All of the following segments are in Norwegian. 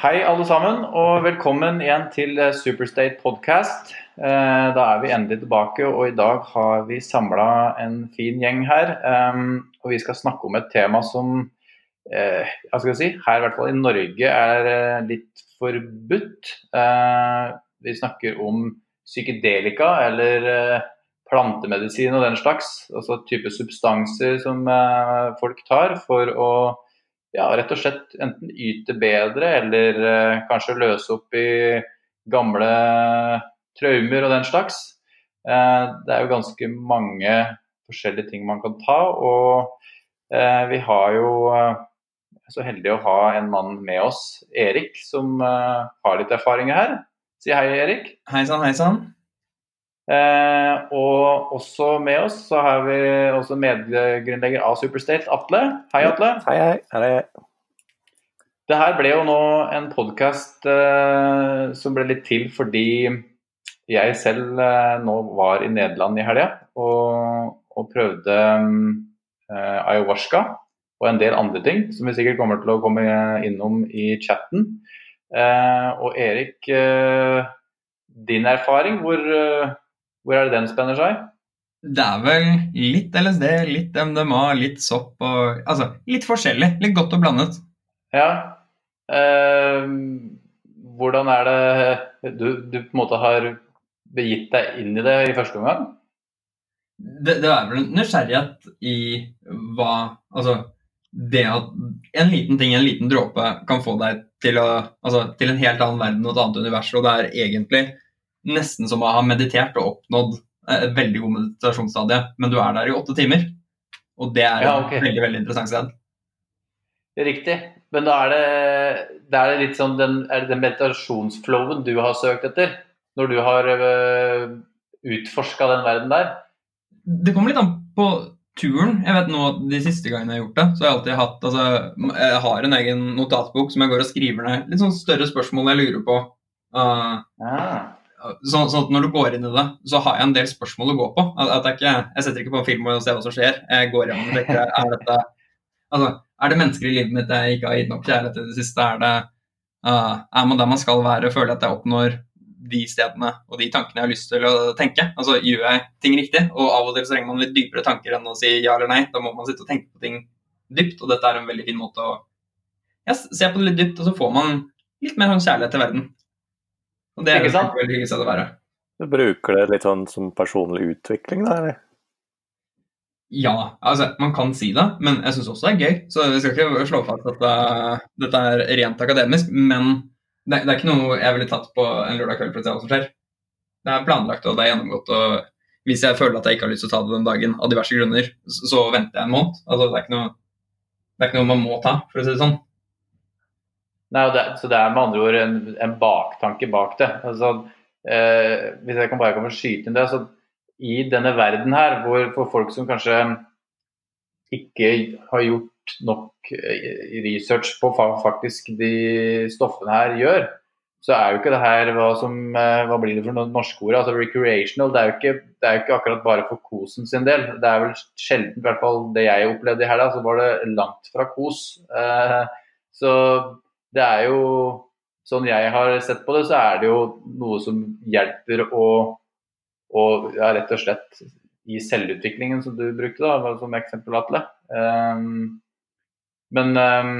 Hei, alle sammen, og velkommen igjen til eh, Superstate podcast. Eh, Da er vi endelig tilbake, og i dag har vi samla en fin gjeng her. Um, Og vi skal snakke om et tema som eh, hva skal jeg si, her i hvert fall i Norge er litt forbudt. Vi snakker om psykedelika, eller plantemedisin og den slags. Altså type substanser som folk tar for å ja, rett og slett enten yte bedre eller eh, kanskje løse opp i gamle traumer og den slags. Eh, det er jo ganske mange forskjellige ting man kan ta, og eh, vi har jo eh, så heldige å ha en mann med oss, Erik, som eh, har litt erfaringer her. Si hei, Erik. Hei sann, hei sann. Eh, og også med oss så har vi også medgrunnlegger av Superstate, Atle. Hei, Atle. Hei, hei. hei. Det her ble jo nå en podkast eh, som ble litt til fordi jeg selv eh, nå var i Nederland i helga og, og prøvde eh, ayahuasca og en del andre ting som vi sikkert kommer til å komme innom i chatten. Eh, og Erik, eh, din erfaring, hvor, eh, hvor er det den spenner seg? Det er vel litt LSD, litt MDMA, litt sopp og Altså litt forskjellig. Litt godt og blandet. Ja. Eh, hvordan er det du, du på en måte har begitt deg inn i det i første omgang? Det, det er vel en nysgjerrighet i hva Altså det at en liten ting, en liten dråpe, kan få deg til, å, altså, til en helt annen verden og et annet univers. Og det er egentlig nesten som å ha meditert og oppnådd et veldig god meditasjonsstadie, men du er der i åtte timer. Og det er Ja, et veldig, veldig interessant sted. Riktig. Men da er det, da er det litt sånn den, er det den meditasjonsflowen du har søkt etter? Når du har øh, utforska den verden der? Det kommer litt an på turen. Jeg vet nå De siste gangene jeg har gjort det, så har jeg alltid hatt altså, Jeg har en egen notatbok som jeg går og skriver ned litt sånn større spørsmål jeg lurer på. Uh, Ah. Sånn, sånn at når du går inn i det, så har jeg en del spørsmål å gå på. At jeg, ikke, jeg setter ikke på en film og ser hva som skjer. Jeg går gjennom og tenker er dette altså, er det mennesker i livet mitt jeg ikke har gitt nok kjærlighet til i det siste? Er, det, uh, er man der man skal være? Føler jeg at jeg oppnår de stedene og de tankene jeg har lyst til å tenke? Altså, Gjør jeg ting riktig? Og av og til så trenger man litt dypere tanker enn å si ja eller nei. Da må man sitte og tenke på ting dypt, og dette er en veldig fin måte å ja, se på det litt dypt, og så får man litt mer sånn kjærlighet til verden. Og det er Ikke sant? veldig hyggelig sted å være. Du bruker det litt sånn som personlig utvikling, da? eller? Ja, altså, man kan si det, men jeg syns også det er gøy. Så vi skal ikke slå fast at uh, dette er rent akademisk, men det, det er ikke noe jeg ville tatt på en lørdag kveld for å se hva som skjer. Det er planlagt og det er gjennomgått. og Hvis jeg føler at jeg ikke har lyst til å ta det den dagen, av diverse grunner, så, så venter jeg en måned. Altså, det, er ikke noe, det er ikke noe man må ta, for å si det sånn. Nei, det, så det er med andre ord en, en baktanke bak det. Altså, eh, hvis jeg kan bare komme og skyte inn det, så i denne verden her, hvor for folk som kanskje ikke har gjort nok eh, research på hva faktisk de stoffene her gjør, så er jo ikke det her hva som eh, Hva blir det for noe norske ord? Altså recreational. Det er, jo ikke, det er jo ikke akkurat bare for kosen sin del. Det er vel sjelden, i hvert fall det jeg opplevde i helga, så var det langt fra kos. Eh, så det er jo Sånn jeg har sett på det, så er det jo noe som hjelper å, og ja, rett og slett i selvutviklingen, som du brukte da, som eksempel, Atle. Um, men um,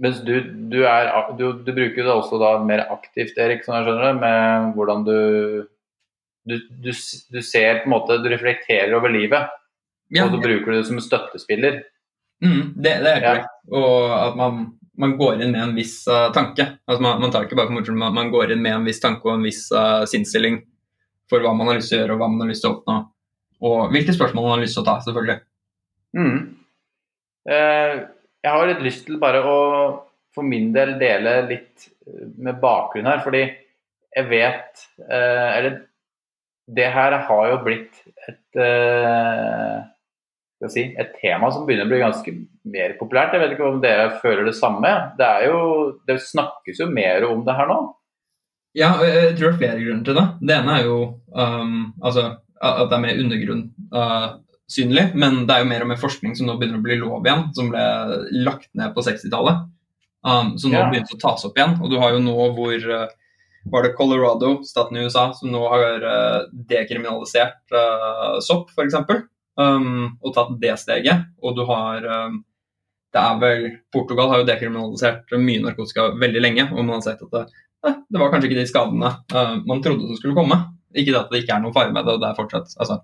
mens du, du, er, du, du bruker det også da mer aktivt, Erik, som jeg skjønner det, med hvordan du du, du, du ser på en måte, du reflekterer over livet, Ja, og så bruker du det som støttespiller. Mm, det, det er Ja. Og at man, man går inn med en viss uh, tanke. Altså man, man tar ikke bare for moro man, man går inn med en viss tanke og en viss uh, sinnsstilling for hva man har lyst til å gjøre og hva man har lyst til å oppnå. Og hvilke spørsmål man har lyst til å ta, selvfølgelig. Mm. Eh, jeg har litt lyst til bare å for min del dele litt eh, med bakgrunn her, fordi jeg vet eh, Eller det her har jo blitt et eh, si, et tema som begynner å bli ganske mer populært. Jeg vet ikke om dere føler det samme? Det, er jo, det snakkes jo mer om det her nå. Ja, jeg tror det er flere grunner til det. Det ene er jo um, altså, at det er mer undergrunn uh, synlig, men det er jo mer og mer forskning som nå begynner å bli lov igjen, som ble lagt ned på 60-tallet. Um, som nå Ja. begynner å tas opp igjen. Og du har jo nå hvor uh, var det Colorado, staten i USA, som nå har uh, dekriminalisert uh, sopp, f.eks. Um, og tatt det steget. Og du har um, det er vel, Portugal har jo dekriminalisert mye narkotika veldig lenge, og man har sett at det, eh, det var kanskje ikke de skadene uh, man trodde som skulle komme. Ikke at det ikke er noen fare med det, og det er fortsatt altså,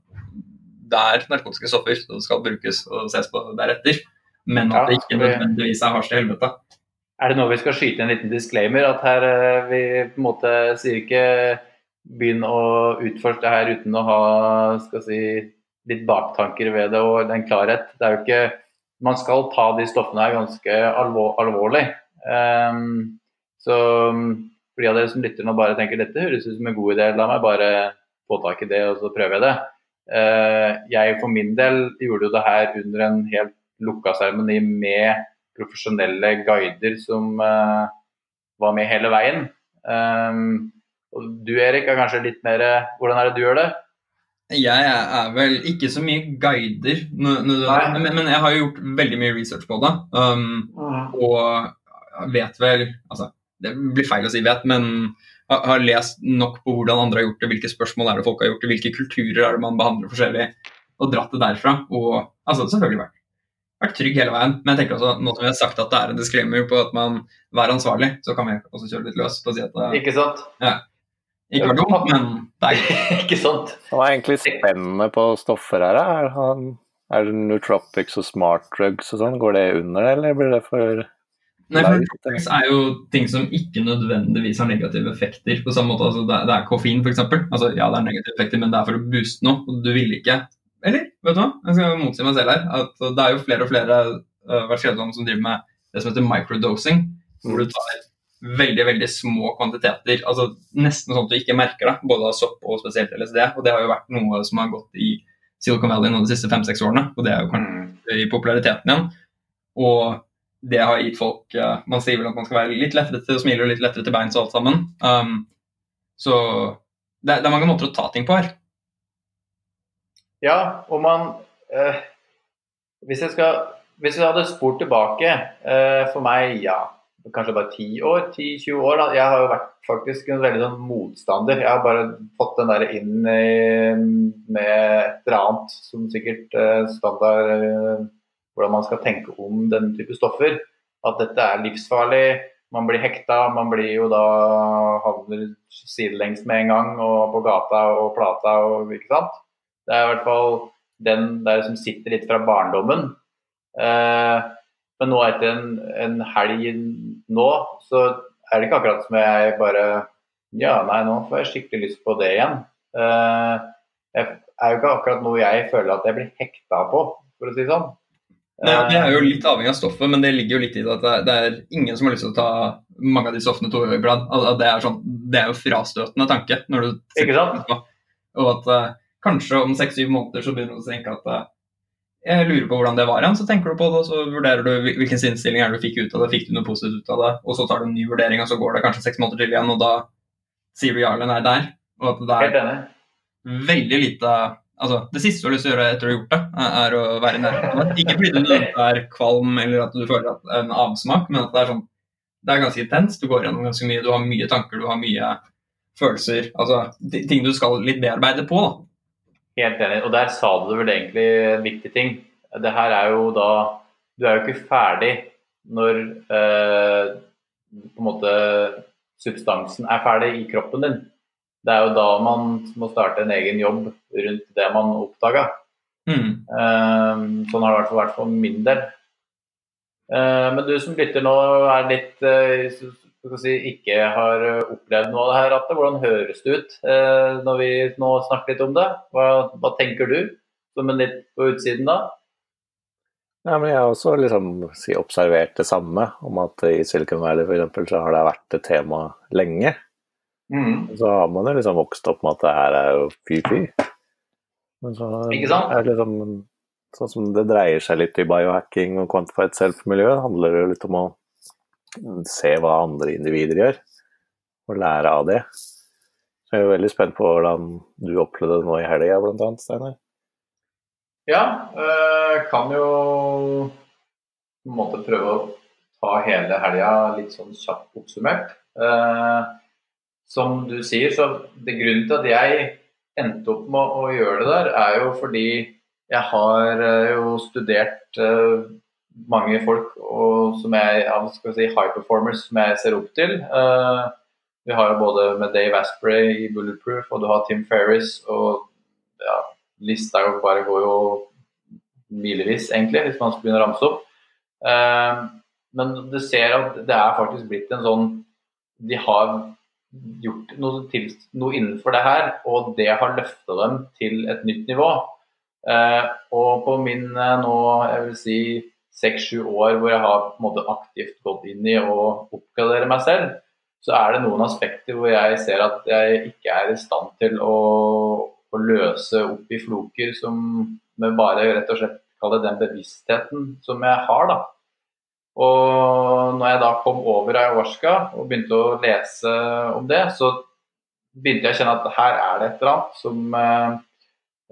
Det er narkotiske stoffer, så det skal brukes og ses på deretter. Men at det ikke nødvendigvis er hasj til helvete. Er det nå vi skal skyte en liten disclaimer? At her eh, vi på en måte sier ikke begynn å utforske det her uten å ha skal si, litt baktanker ved det og en klarhet. Det er jo ikke Man skal ta de stoffene her ganske alvor, alvorlig. Um, så for de av dere som lytter nå bare tenker dette høres ut som en god idé, la meg bare få tak i det og så prøver jeg det. Uh, jeg for min del gjorde jo det her under en helt lukka seremoni med profesjonelle guider som uh, var med hele veien. Um, og du Erik er kanskje litt mer Hvordan er det du gjør det? Jeg er vel ikke så mye guider, men, men jeg har jo gjort veldig mye research på det. Um, og vet vel Altså, det blir feil å si vet, men har, har lest nok på hvordan andre har gjort det, hvilke spørsmål er det folk har gjort det, hvilke kulturer er det man behandler forskjellig, og dratt det derfra. Og altså, selvfølgelig vært, vært trygg hele veien. Men jeg tenker også, nå som vi har sagt at det er en disclaimer på at man vær ansvarlig, så kan vi også kjøre litt løs på å si at Ikke sant? Ikke dumt, men er. Ikke sant? Hva er egentlig spennende på stoffer her? Er, han, er det nootropics og smart drugs og sånn? Går det under det, eller blir det for Nei, for nootropics er jo ting som ikke nødvendigvis har negative effekter. på samme måte, altså det, er- det er koffein, f.eks. Altså, ja, det er negative effekter, men det er for å booste noe. og Du vil ikke Eller, vet du hva? Jeg skal motsi meg selv her. at Det er jo flere og flere uh, som driver med det som heter microdosing. Hvor du tar veldig veldig små kvantiteter. altså Nesten sånn at du ikke merker det, både av sopp og spesielt LSD. Og det har jo vært noe som har gått i Silicon Valley nå de siste fem-seks årene. Og det er jo kanskje Mm. i populariteten igjen. Og det har gitt folk eh, Man sier vel at man skal være litt lettere til å smile og litt lettere til beins og alt sammen. Um, så det, er- det er mange måter å ta ting på her. Ja, og man eh, hvis, jeg skal, hvis jeg hadde spurt tilbake eh, For meg, ja, kanskje bare 10 år, 10-20 år. Da. Jeg har jo vært faktisk en veldig sånn motstander. Jeg har bare fått den der inn i, med et eller annet som sikkert eh, standard eh, hvordan man skal tenke om den type stoffer. At dette er livsfarlig. Man blir hekta, man blir jo da havner sidelengs med en gang og på gata og plata og ikke sant. Det er i hvert fall den der som sitter litt fra barndommen. Eh, men nå etter en, en helg nå, så er det ikke akkurat som jeg bare Ja, nei, nå får jeg skikkelig lyst på det igjen. Det jeg er jo ikke akkurat noe jeg føler at jeg blir hekta på, for å si det sånn. Nei, det er jo litt avhengig av stoffet, men det ligger jo litt i det at det er, ingen som har lyst til å ta mange av de stoffene to i blad. Al- al- Det er, sånn, det er jo frastøtende tanke. når du Ikke sant? på. Og at uh, kanskje om seks-syv måneder så begynner du å tenke at eh, jeg lurer på hvordan det var igjen. Så tenker du på det, og så vurderer du hvilken innstilling er det du fikk ut av det. Fikk du noe positivt ut av det? Og så tar du en ny vurdering, og så går det kanskje seks måneder til igjen, og da sier du ja eller nei der. Og at det er veldig lite Altså, Det siste du har lyst til å gjøre etter du har gjort det, er- er å være i nærheten. Ikke fordi du er kvalm eller at du føler at en avsmak, men at det er sånn Det er ganske intenst. Du går gjennom ganske mye. Du har mye tanker, du har mye følelser. Altså ting du skal litt bearbeide på. da. Helt enig. Og der sa du vel egentlig en viktig ting. Det her er jo da Du er jo ikke ferdig når eh, på en måte substansen er ferdig i kroppen din. Det er jo da man må starte en egen jobb rundt det man oppdaga. Mm. Eh, sånn har det i hvert fall vært for min del. Eh, men du som lytter nå er litt si, ikke har eh, opplevd noe av det her, Atte. Hvordan høres det ut eh, når vi nå snakker litt om det? Hva, hva tenker du, som en litt på utsiden da? Ja, men jeg har også liksom si, observert det samme, om at i Silicon Valley for eksempel, så har det vært et tema lenge. Så har man jo liksom vokst opp med at det her er jo fy-fy. Men så Ikke sant? er det liksom sånn som det dreier seg litt i biohacking og quantified self-miljø, handler det jo litt om å se hva andre individer gjør, og lære av det. Så jeg er veldig spent på hvordan du opplevde det nå i helga, annet, Steinar. Ja, jeg kan jo på en måte prøve å ta hele helga litt sånn kjapt oppsummert. Eh, som du sier, så det grunnen til at jeg endte opp med å gjøre det der, er jo fordi jeg har eh, jo studert eh, mange folk og som jeg, skal si, high performers som jeg ser opp til. Eh, vi har jo både med Dave Asprey i Bulletproof, og du har Tim Ferris. og ja, Lista bare går jo milevis, egentlig, hvis man skal begynne å ramse opp. Eh, men du ser at det er faktisk blitt en sånn De har gjort noe, til, noe innenfor det her, og det har løfta dem til et nytt nivå. Eh, og på min nå, jeg vil si seks-sju år hvor jeg har på en måte aktivt gått inn i å oppgradere meg selv, så er det noen aspekter hvor jeg ser at jeg ikke er i stand til å, å løse opp i floker som med bare rett og slett kalle den bevisstheten som jeg har. da. Og når jeg da kom over ayahuasca og begynte å lese om det, så begynte jeg å kjenne at her er det et eller annet som eh,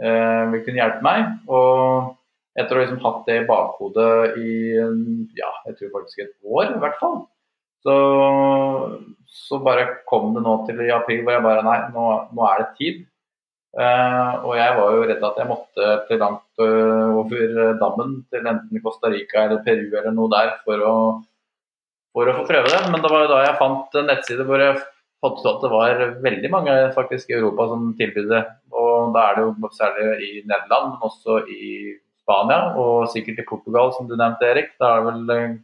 eh vil kunne hjelpe meg. Og etter å ha liksom hatt det i bakhodet i ja, jeg tror faktisk et år i hvert fall, så, så bare kom det nå til i april hvor jeg bare Nei, nå, nå er det tid. Uh, og jeg var jo redd at jeg måtte til langt uh, over dammen til enten Costa Rica eller Peru eller noe der for å, for å få prøve det. Men det var jo da jeg fant en nettside hvor jeg fant ut at det var veldig mange faktisk i Europa som tilbød det. Og da er det jo særlig i Nederland, men også i Spania og sikkert i Portugal, som du nevnte, Erik. Da er det vel Jeg eh,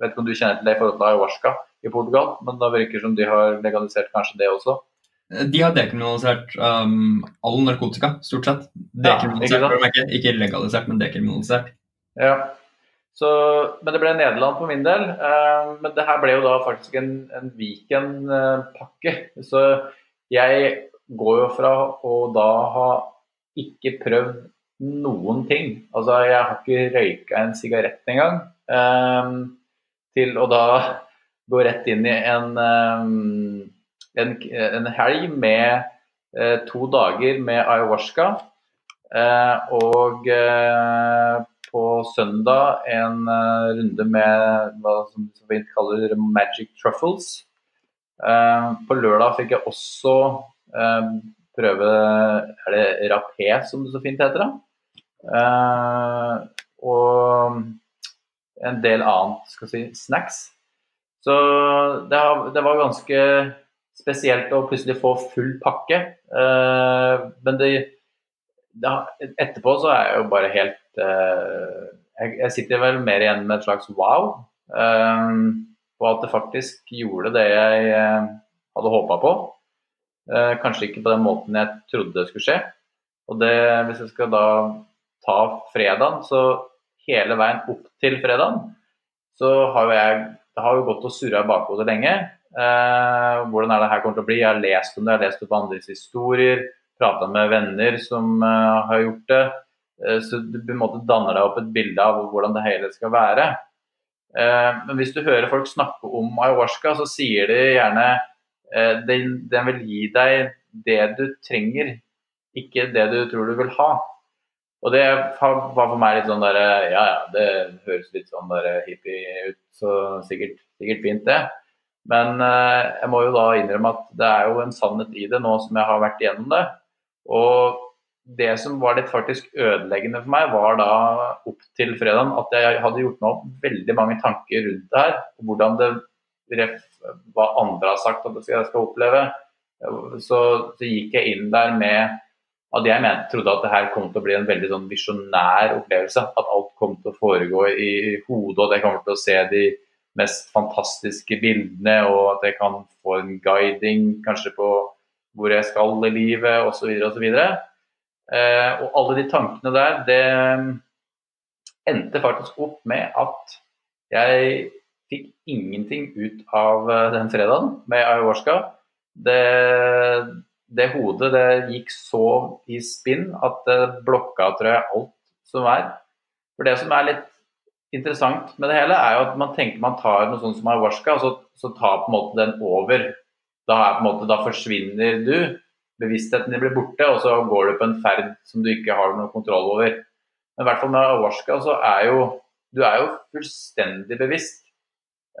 vet ikke om du kjenner til det i forhold til ayahuasca i Portugal, men da virker det som de har legalisert kanskje det også? De har dekriminalisert um, all narkotika, stort sett. Dekriminalisert, ja, ikke, ikke, legalisert, men dekriminalisert. Ja. Så, men det ble Nederland for min del. Uh, men det her ble jo da faktisk en, en Viken-pakke. Uh, så jeg går jo fra å da ha ikke prøvd noen ting. Altså, jeg har ikke røyka en sigarett engang. Um, til å da gå rett inn i en, um, en, en helg med uh, to dager med ayahuasca. Uh, og uh, på søndag en runde med hva som vi kaller magic truffles. på lørdag fikk jeg også prøve Er det rapé, som det så fint heter? da? Uh, og en del annet skal si, snacks. Så det, det, var ganske spesielt å plutselig få full pakke. Uh, men det, det, etterpå så er jeg jo bare helt uh, jeg, jeg, sitter vel mer igjen med et slags wow. og at det faktisk gjorde det jeg hadde håpa på. kanskje ikke på den måten jeg trodde det skulle skje. Og det, hvis jeg skal da ta fredagen, så hele veien opp til fredagen, så har jo jeg det har jo gått og surra i bakhodet lenge. Eh, hvordan er det her kommer til å bli? Jeg har lest om det, jeg har lest opp andres historier, prata med venner som eh, har gjort det. Eh, så du på en måte danner deg opp et bilde av hvordan det hele skal være. Eh, men hvis du hører folk snakke om ayahuasca, så sier de gjerne eh, den, den vil gi deg det du trenger, ikke det du tror du vil ha. Og det var for meg litt sånn derre Ja ja, det høres litt sånn der hippie ut, så sikkert, sikkert fint, det. Men eh, jeg må jo da innrømme at det er jo en sannhet i det nå som jeg har vært igjennom det. Og det som var litt faktisk ødeleggende for meg, var da opp til fredagen at jeg hadde gjort meg opp veldig mange tanker rundt det her. Hvordan det hva andre har sagt at jeg skal oppleve. Så, så gikk jeg inn der med at jeg mente, trodde at det her kom til å bli en veldig sånn visjonær opplevelse. At alt kom til å foregå i hodet, og jeg kommer til å se de mest fantastiske bildene, og at jeg kan få en guiding kanskje på hvor jeg skal i livet, osv. osv. Eh, og alle de tankene der, det endte faktisk opp med at jeg fikk ingenting ut av eh, den fredagen med ayahuasca. Det det hodet det gikk så i spinn at det blokka tror jeg, alt som er. For Det som er litt interessant med det hele, er jo at man tenker man tar noe sånt som ayahuasca, og så, så tar på en måte den over. Da, måte, da forsvinner du, bevisstheten din blir borte, og så går du på en ferd som du ikke har noen kontroll over. Men i hvert fall med ayahuasca så er jo du er jo fullstendig bevisst.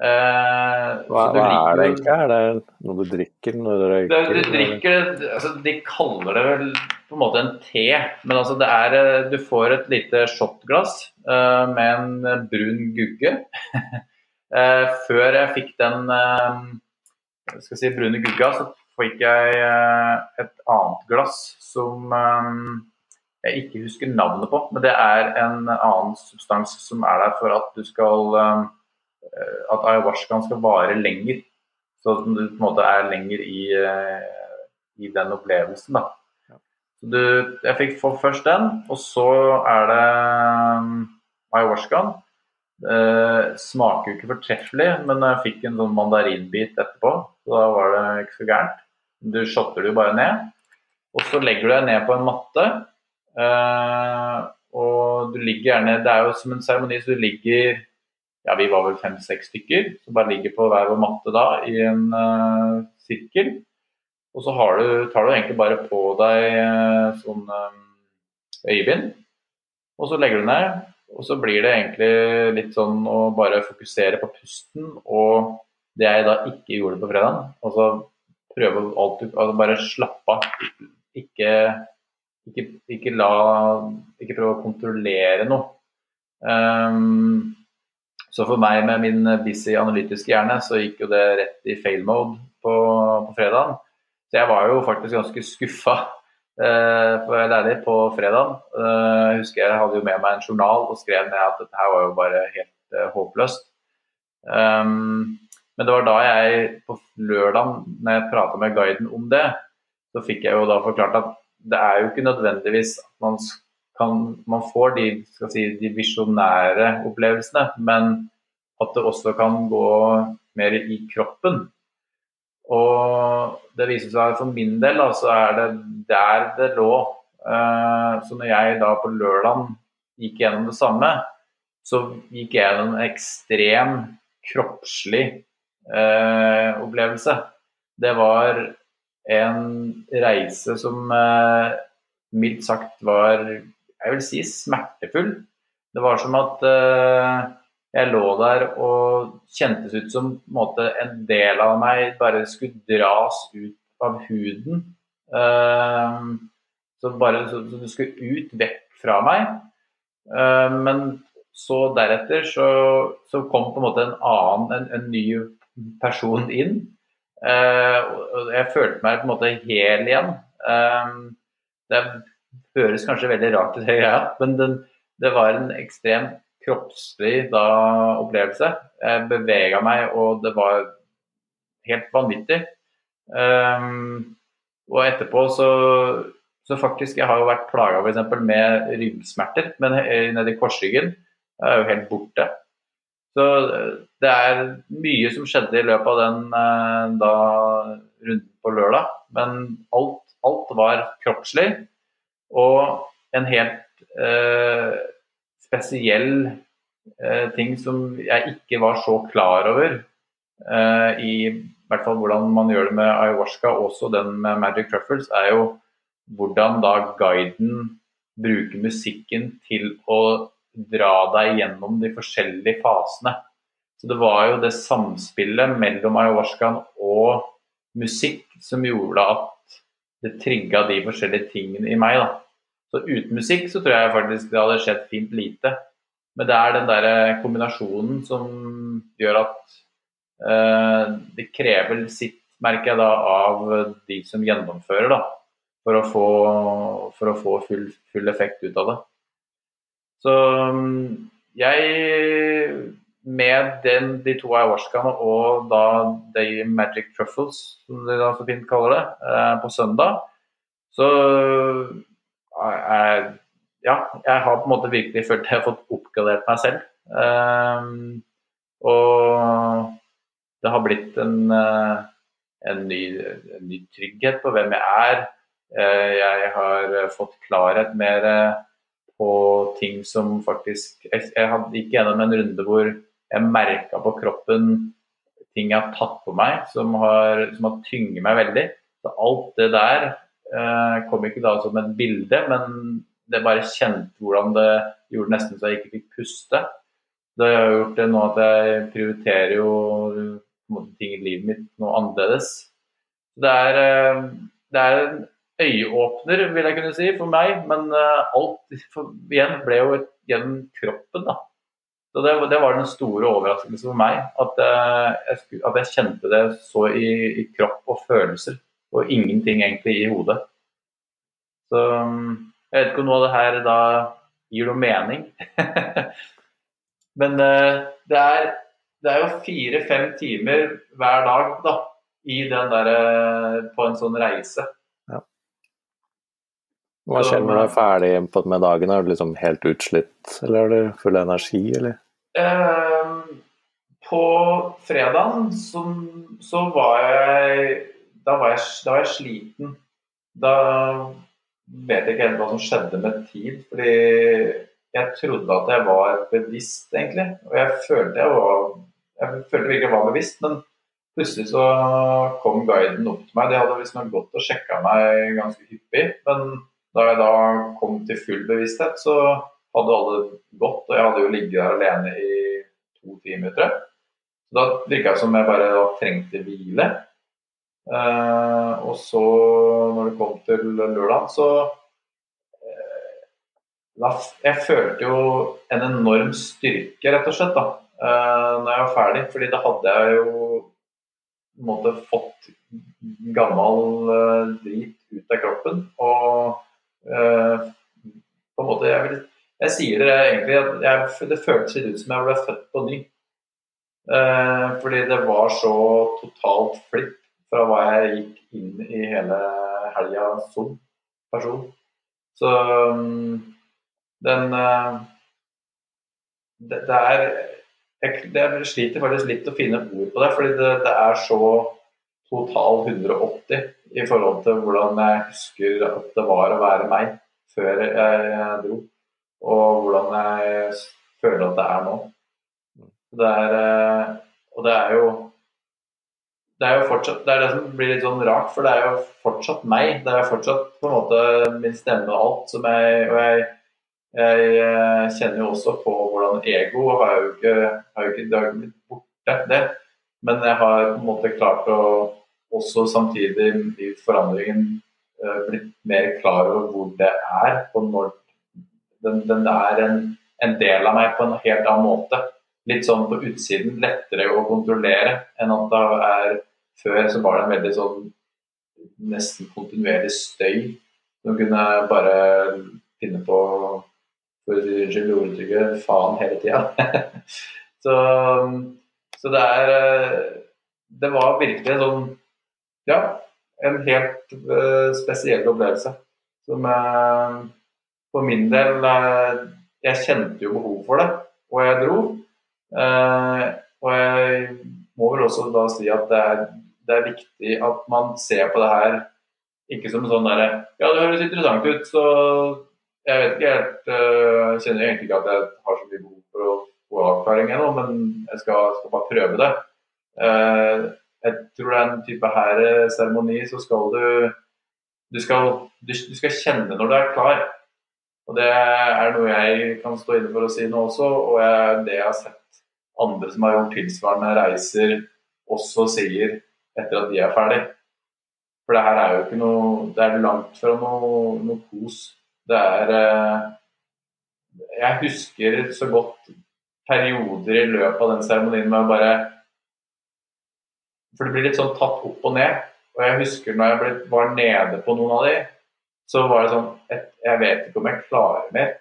Eh, Hva, hva er det egentlig? Er det noe du drikker når du Det, røyker? du drikker altså, De kaller det vel på en måte en te, men altså det er eh, Du får et lite shotglass eh, med en brun gugge. eh, før jeg fikk den eh, skal si, brune gugga, så fikk jeg eh, et annet glass som eh, jeg ikke husker navnet på, men det er en annen substans som er der for at du skal eh, At ayahuascaen skal vare lenger. Så at du på en måte er lenger i, eh, i den opplevelsen, da. Så du, jeg fikk først den, og så er det um, ayahuascaen. Eh, smaker jo ikke fortreffelig, men jeg fikk en sånn mandarinbit etterpå, så da var det ikke så gærent. Du shotter det jo bare ned, og så legger du deg ned på en matte. Eh, og du ligger gjerne Det er jo som en seremoni, så du ligger ja, vi var vel fem-seks stykker, som bare ligger på hver vår matte da, i en uh, sirkel. Og så du, tar du egentlig bare på deg uh, sånn eh, øyebind, og så legger du ned. Og så blir det egentlig litt sånn å bare fokusere på pusten og det jeg da ikke gjorde på fredag. Altså prøve alt du altså Bare slappe av. Ikke, ikke, ikke la Ikke prøve å kontrollere noe. Um, så for meg med min busy analytiske hjerne, så gikk jo det rett i fail mode på, på fredagen. Så jeg var jo faktisk ganske skuffa, eh, for å være ærlig, på fredagen. Eh, jeg husker jeg hadde jo med meg en journal og skrev ned at dette her var jo bare helt eh, håpløst. Um, men det var da jeg på lørdag, når jeg prata med guiden om det, så fikk jeg jo da forklart at det er jo ikke nødvendigvis at man kan, man får de, si, de visjonære opplevelsene, men at det også kan gå mer i kroppen. Og det viser seg for min del, da, så er det der det lå. Eh, så når jeg da på lørdag gikk gjennom det samme, så gikk jeg gjennom en ekstrem kroppslig eh, opplevelse. Det var en reise som eh, mildt sagt var jeg vil si smertefull. Det var som at eh, jeg lå der og kjentes ut som en, måte, en del av meg bare skulle dras ut av huden. Eh, så bare så, så det skulle ut vekk fra meg. Eh, men så deretter så, så, kom på en måte en annen, en, en ny person inn. Eh, og jeg følte meg på en måte hel igjen. Det det høres kanskje veldig rart ut, men den, det var en ekstremt kroppslig da, opplevelse. Jeg bevega meg, og det var helt vanvittig. Um, og etterpå så, så faktisk Jeg har jo vært plaga med ryggsmerter, men nedi korsryggen er jo helt borte. Så det er mye som skjedde i løpet av den da, runden på lørdag. Men alt, alt var kroppslig. Og en helt eh, spesiell eh, ting som jeg ikke var så klar over eh, i hvert fall hvordan man gjør det med ayahuasca, også den med Magic Truffles, er jo hvordan da guiden bruker musikken til å dra deg gjennom de forskjellige fasene. Så det var jo det samspillet mellom ayahuascaen og musikk som gjorde at det trigga de forskjellige tingene i meg. da. Så uten musikk så tror jeg faktisk det hadde skjedd fint lite. Men det er den der kombinasjonen som gjør at eh, det krever sitt, merker jeg da, av de som gjennomfører, da. For å få, for å få full, full, effekt ut av det. Så jeg med den, de to ayahuascaene og da de magic truffles, som de da så fint kaller det, eh, på søndag, så er, ja, jeg har på en måte virkelig følt jeg har fått oppgradert meg selv. Um, og det har blitt en, en, ny, en, ny, trygghet på hvem jeg er. Jeg har fått klarhet mer på ting som faktisk Jeg, jeg gikk gjennom en runde hvor jeg merka på kroppen ting jeg har tatt på meg som har, som har tynget meg veldig. Så alt det der eh, kom ikke da som et bilde, men det bare kjente hvordan det gjorde nesten så jeg ikke fikk puste. Det har gjort det nå at jeg prioriterer jo ting i livet mitt noe annerledes. Det er, eh, det er en øyeåpner, vil jeg kunne si, for meg. Men eh, alt for, igjen ble jo gjennom kroppen, da. Så det, det, var den store overraskelsen for meg. At, jeg, at jeg kjente det så i, i, kropp og følelser, og ingenting egentlig i hodet. Så jeg vet ikke om noe av det her da gir noe mening. Men uh, det, er, det, er, jo fire-fem timer hver dag da, i den der, uh, på en sånn reise. Ja. Hva skjer når du er ferdig med dagen? Er du liksom helt utslitt, eller er du full av energi, eller? Uh, på fredagen så, så, var jeg da var jeg, da var jeg sliten. Da vet jeg ikke helt hva som skjedde med tid. Fordi jeg trodde at jeg var bevisst, egentlig. Og jeg følte jeg var Jeg følte virkelig jeg var bevisst, men plutselig så kom guiden opp til meg. De hadde visstnok gått og sjekka meg ganske hyppig. Men da jeg da kom til full bevissthet, så hadde alle gått. Og jeg hadde jo ligget der alene i to timer, tror jeg. Da virka det som jeg bare trengte hvile. Uh, og så, når det kom til lørdag, så uh, Jeg følte jo en enorm styrke, rett og slett, da, uh, når jeg var ferdig. fordi da hadde jeg jo på en måte fått gammel drit ut av kroppen. Og på en måte Jeg, jeg sier det egentlig at jeg, det føltes litt ut som jeg ble født på ny. fordi det var så totalt flipp fra hva jeg gikk inn i hele helga som person. Så um, den uh, det, det, er jeg, jeg, sliter faktisk litt å finne ord på det, fordi det, det, er så total 180 i forhold til hvordan jeg husker at det var å være meg før jeg, dro, og hvordan jeg føler at det er nå. Det er, uh, og det er jo det er jo fortsatt det er det som blir litt sånn rart, for det er jo fortsatt meg. Det er jo fortsatt på en måte min stemme og alt som jeg Og jeg, jeg, eh, kjenner jo også på hvordan ego har jo ikke, har jo ikke, Det har ikke blitt borte, det. Men jeg har på en måte klart å også samtidig i forandringen uh, blitt mer klar over hvor det er, og når den, den er en, en del av meg på en helt annen måte litt sånn på utsiden lettere å kontrollere enn at det er før så var det en veldig sånn nesten kontinuerlig støy som kunne bare finne på for å si unnskyld ordtrykket faen hele tida. så, så det er Det var virkelig en sånn Ja, en helt uh, spesiell opplevelse. Som uh, for min del uh, Jeg kjente jo behov for det, og jeg dro. og jeg må vel også da si at det er det er viktig at man ser på det her ikke som sånn derre Ja, det høres interessant ut, så jeg vet ikke helt uh, Kjenner egentlig ikke at jeg har så mye behov for å få avklaring ennå, men jeg skal, skal, bare prøve det. Uh, jeg tror det er en type her eh, seremoni, så skal du du skal, du, du skal kjenne når du er klar. Og Det er noe jeg kan stå inne for å si nå også, og jeg, det jeg har sett andre som har gjort tilsvarende reiser, også sier etter at de er ferdig. For det her er jo ikke noe Det er langt fra noe, noe kos. Det er eh, Jeg husker så godt perioder i løpet av den seremonien med å bare For det blir litt sånn tatt opp og ned. Og jeg husker når jeg ble, var nede på noen av de, så var det sånn Jeg vet ikke om jeg klarer mer.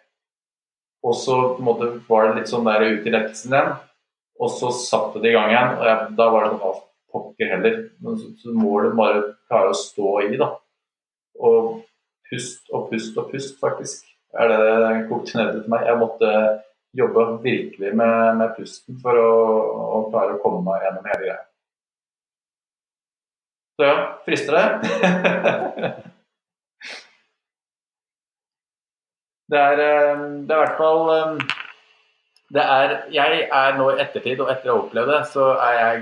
Og så på en måte var det litt sånn der ut i lettelsen igjen. Og så satte det i gang igjen. Og jeg, da var det sånn pokker heller. Men så, så må du bare klare å stå i, da. Og pust og pust og pust, faktisk. Er det det kokte ned til meg. Jeg måtte jobbe virkelig med, med pusten for å, å, klare å komme meg gjennom hele greia. Så ja, frister det? det er, eh, det er hvert fall eh, det er, Jeg er nå i ettertid, og etter å ha opplevd det, så er jeg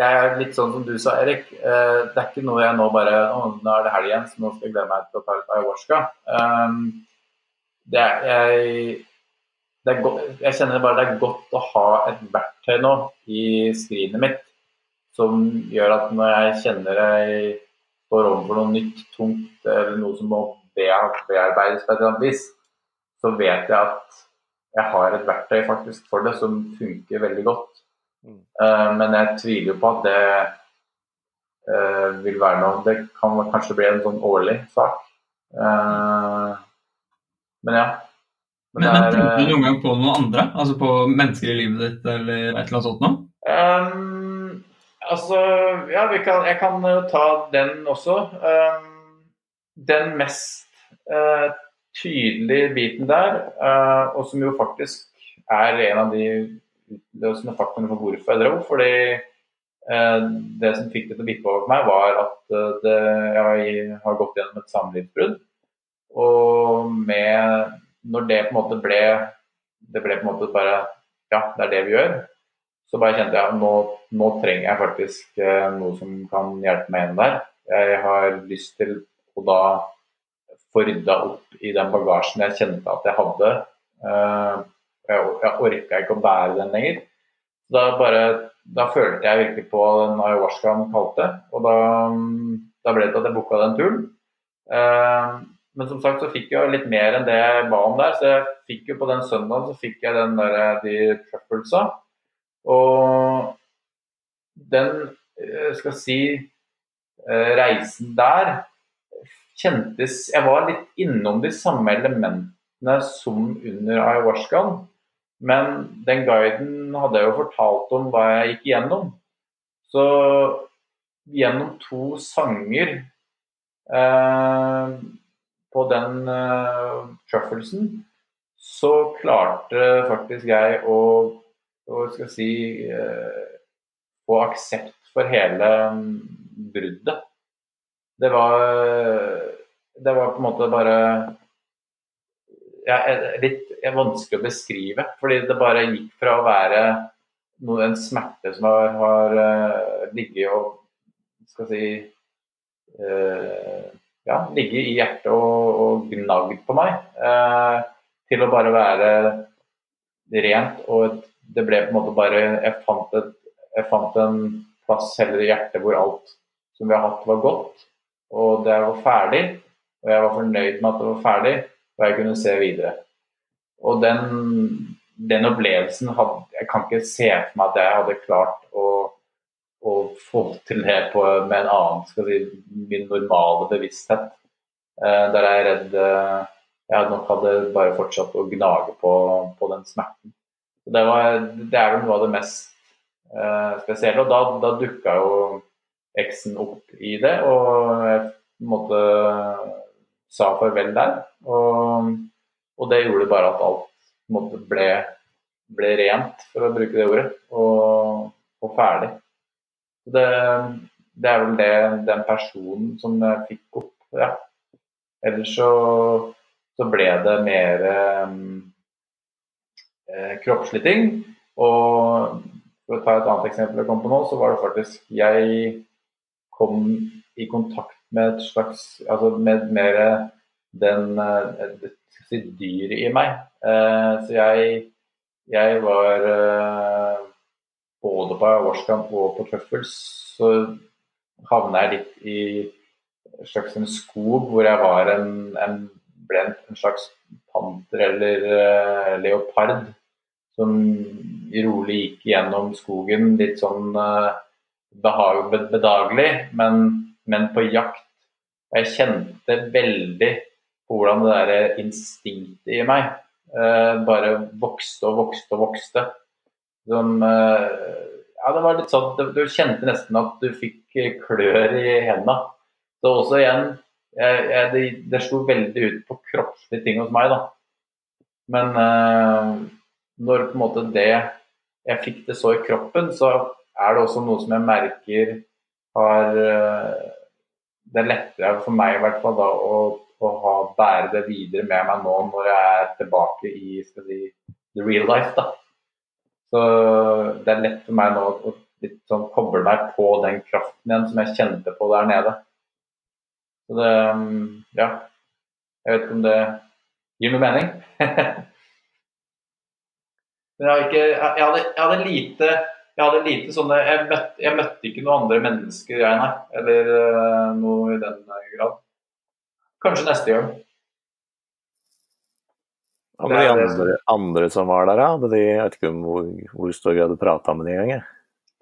jeg er litt sånn som du sa, Erik. Eh, det er ikke noe jeg nå bare Å, nå er det helg igjen, så nå skal jeg glede meg til å ta litt ayahuasca. Um, det er, jeg, det er godt, jeg kjenner bare det er godt å ha et verktøy nå i skrinet mitt som gjør at når jeg kjenner jeg står overfor noe nytt, tungt eller noe som må bearbeides på et eller annet vis, så vet jeg at jeg har et verktøy faktisk for det som funker veldig godt. Mm. Uh, men jeg tviler jo på at det uh, vil være noe Det kan kanskje bli en sånn årlig sak. Uh, men ja. Men, men, men tenker du noen gang på noen andre? Altså på mennesker i livet ditt eller et eller annet sånt noe? Um, altså, ja, kan, jeg kan ta den også. Um, den mest uh, tydelige biten der, uh, og som jo faktisk er en av de utløsende faktum for hvorfor jeg dro. Fordi eh, det som fikk det til å bikke over meg, var at det, jeg har gått gjennom et samlivsbrudd. Og med når det på en måte ble Det ble på en måte bare Ja, det er det vi gjør. Så bare kjente jeg at nå, nå trenger jeg faktisk eh, noe som kan hjelpe meg igjen der. Jeg har lyst til å da få rydda opp i den bagasjen jeg kjente at jeg hadde. Uh, jeg, jeg orka ikke å bære den lenger. Da, bare, da følte jeg virkelig på den ayahuascaen kalte, og da, da ble det til at jeg booka den turen. Eh, men som sagt så fikk jeg litt mer enn det jeg ba om der. Så jeg fikk jo på den søndagen så fikk jeg den der, de trufflesa. Og den, eh, skal si, eh, reisen der kjentes Jeg var litt innom de samme elementene som under ayahuascaen. Men den guiden hadde jeg jo fortalt om hva jeg gikk igjennom. Så gjennom to sanger eh, på den eh, truffelsen, så klarte faktisk jeg å, å skal si eh, få aksept for hele um, bruddet. Det var, det var på en måte bare ja, litt vanskelig å beskrive. Fordi det bare gikk fra å være noe, en smerte som har, har uh, ligget og skal si uh, ja, ligget i hjertet og, og gnagd på meg. uh, til å bare være rent. Og det ble på en måte bare Jeg fant, et, jeg fant en plass heller i hjertet hvor alt som vi har hatt, var godt. Og det var ferdig. Og jeg var fornøyd med at det var ferdig, og jeg kunne se videre. Og den, den opplevelsen hadde Jeg kan ikke se for meg at jeg hadde klart å å få til det på, med en annen, skal si, min normale bevissthet. Eh, der jeg er redd eh, jeg nok hadde bare fortsatt å gnage på, på den smerten. Det, var, det, er vel noe av det mest eh, spesielle. Og da, da dukka jo eksen opp i det, og jeg på en måte sa farvel der. Og, og det gjorde bare at alt måte ble, ble rent, for å bruke det ordet, og, og ferdig. Det, det, er vel det, den personen som jeg fikk opp. Ja. Ellers så, så ble det mer eh, kroppslige ting. Og for å ta et annet eksempel jeg kom på nå, så var det faktisk Jeg kom i kontakt med et slags Altså med mer den eh, si, dyret i meg. Eh, så jeg, jeg var eh, både på årskamp og på truffles, så havna jeg litt i en slags en skog hvor jeg var en, en ble en, slags panter eller uh, leopard som rolig gikk gjennom skogen, litt sånn uh, behag, bedagelig, men, men, på jakt. Jeg kjente veldig på hvordan det der instinktet i meg eh, bare vokste og vokste og vokste som eh, Ja, det var litt sånn Du, kjente nesten at du fikk klør i hendene. Så også igjen jeg, jeg, det, det, slo veldig ut på kroppslige ting hos meg, da. Men eh, når på en måte det Jeg fikk det så i kroppen, så er det også noe som jeg merker har uh, Det er lettere for meg i hvert fall da å, å ha, bære det videre med meg nå når jeg er tilbake i skal si, the real life. da. Så det er lett for meg nå å litt sånn koble meg på den kraften igjen som jeg kjente på der nede. Så det Ja. Jeg vet ikke om det gir noe mening. Men jeg, ikke, jeg, hadde, jeg hadde lite jeg hadde lite sånne Jeg møtte, jeg møtte ikke noen andre mennesker, jeg, nei. Eller uh, noe i den grad. Kanskje neste gang. Hva med de andre, andre, som var der, da? De, jeg vet ikke hvor, hvor stor grad du prata med de engang?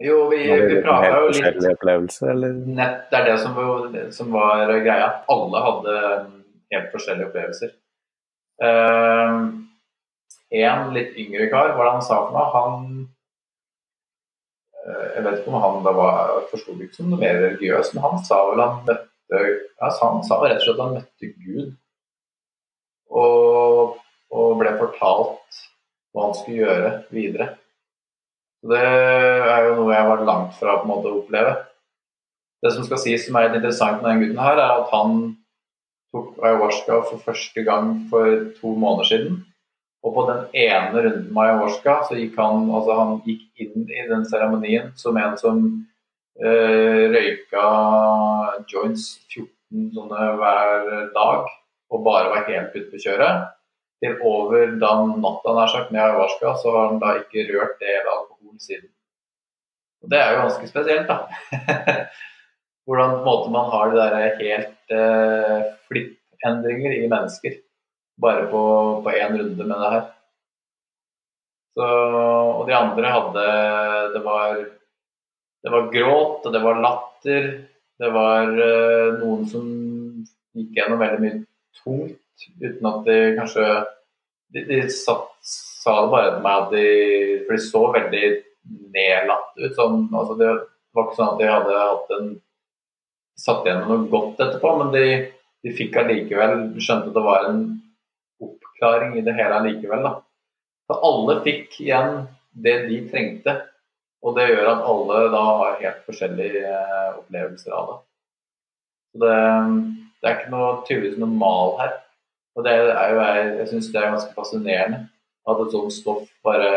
Jo, vi, vi prata jo litt eller? Nett, Det er det som, som, var greia. Alle hadde helt forskjellige opplevelser. Uh, en litt yngre kar, hva han sa for noe? Han Eh, jeg vet ikke om han da var forsto ikke som noe mer religiøs, men han sa vel han møtte altså Han sa rett og slett at han møtte Gud og, og ble fortalt hva han skulle gjøre videre. Det er jo noe jeg var langt fra på en måte å oppleve. Det som skal sies som er interessant med den gutten her, er at han tok ayahuasca for første gang for to måneder siden. Og på den ene runden med ayahuasca så gikk han, altså han gikk inn i den seremonien som en som øh, røyka joints 14 sånne hver dag og bare var helt ute på kjøret. Til over da natta nær sagt med ayahuasca, så har han da ikke rørt det eller alkohol siden. Og Det er jo ganske spesielt, da. Hvordan på måte man har de der helt eh, flippendringer i mennesker bare på én runde med det her. Så, og de andre hadde Det var, det var gråt, og det var latter. Det var uh, noen som gikk gjennom veldig mye tungt uten at de kanskje De, de satt, sa det bare til meg at de For de så veldig nedlatt ut. Sånn, altså det var ikke sånn at de hadde hatt en satt igjen noe godt etterpå, men de, de fikk allikevel skjønte at det var en oppklaring i det hele allikevel. Da. Så alle fikk igjen det de trengte, og det gjør at alle da har helt forskjellige eh, opplevelser av det. Det, det er ikke noe tydeligvis noe mal her. Og det er jo, jeg, jeg syns det er ganske fascinerende at et sånt stoff bare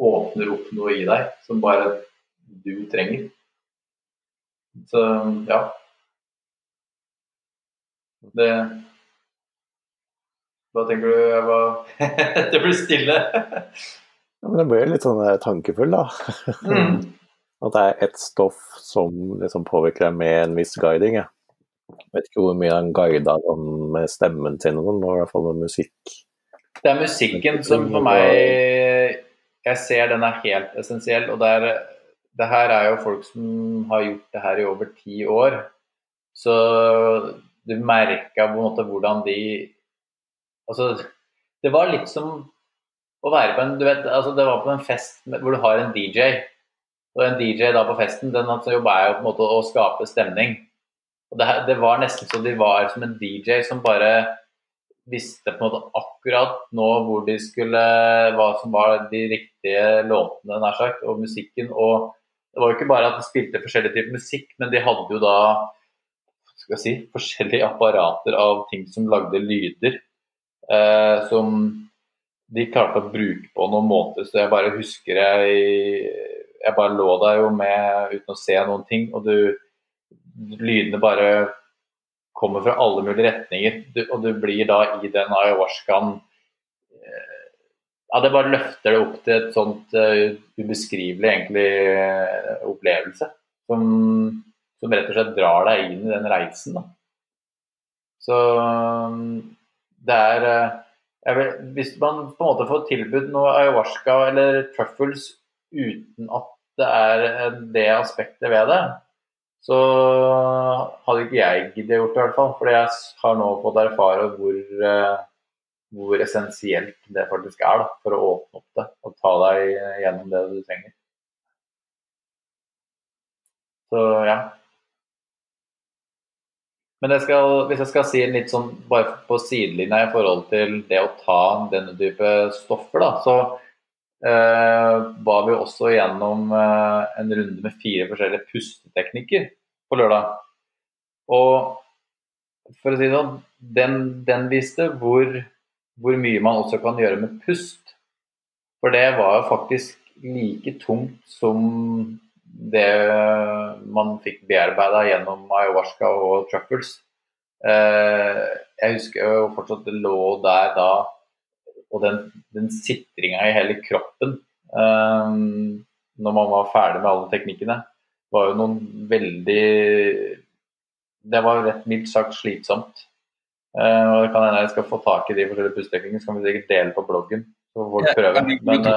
åpner opp noe i deg som bare du trenger. Så ja. Det hva tenker du? Jeg var Det blir stille. Ja, men det blir litt sånn eh, tankefull, da. Mm. At det er ett stoff som liksom påvirker deg med en viss guiding. Jeg vet ikke hvor mye han guida sånn med stemmen sin, men sånn, i hvert fall med musikk. Det er musikken som for meg Jeg ser den er helt essensiell. Og det, er, det her er jo folk som har gjort det her i over ti år. Så du merka på en måte hvordan de Altså, det var litt som å være på en du vet, altså Det var på en fest hvor du har en DJ. Og en DJ da på festen, den jobba er jo på en måte å skape stemning. Og det, det, var nesten så de var som en DJ som bare visste på en måte akkurat nå hvor de skulle Hva som var de riktige låtene, nær sagt, og musikken. Og det var jo ikke bare at de spilte forskjellige typer musikk, men de hadde jo da skal jeg si, forskjellige apparater av ting som lagde lyder eh, som de klarte å bruke på noen måter. Så jeg bare husker jeg Jeg bare lå der jo med uten å se noen ting, og du Lydene bare kommer fra alle mulige retninger, du, og du blir da i den ayahuascaen eh, ja, Det bare løfter det opp til et sånt uh, ubeskrivelig egentlig uh, opplevelse. Som, som, rett og slett drar deg inn i den reisen. Da. Så det er eh, vil, Hvis man på en måte får tilbud noe ayahuasca eller truffles uten at det er det aspektet ved det, så hadde ikke jeg giddet gjort det, i hvert fall. For jeg har nå fått erfare hvor, eh, hvor essensielt det faktisk er da, for å åpne opp det og ta deg gjennom det du trenger. Så ja. Men jeg skal, hvis jeg skal si litt sånn bare på sidelinja i forhold til det å ta denne type stoffer, da, så eh, var vi også gjennom eh, en runde med fire forskjellige pusteteknikker på lørdag. Og for å si det sånn, den, den viste hvor, hvor, mye man også kan gjøre med pust. For det var jo faktisk like tungt som det man fikk bearbeida gjennom ayahuasca og truffles. Eh, jeg husker jo fortsatt det lå der da og den, den sitringa i hele kroppen eh, når man var ferdig med alle teknikkene, var jo noen veldig Det var rett mildt sagt slitsomt. Eh, og det kan hende jeg skal få tak i de forskjellige pusteteknikkene, så kan vi sikkert dele på bloggen. Så får folk prøve. Men,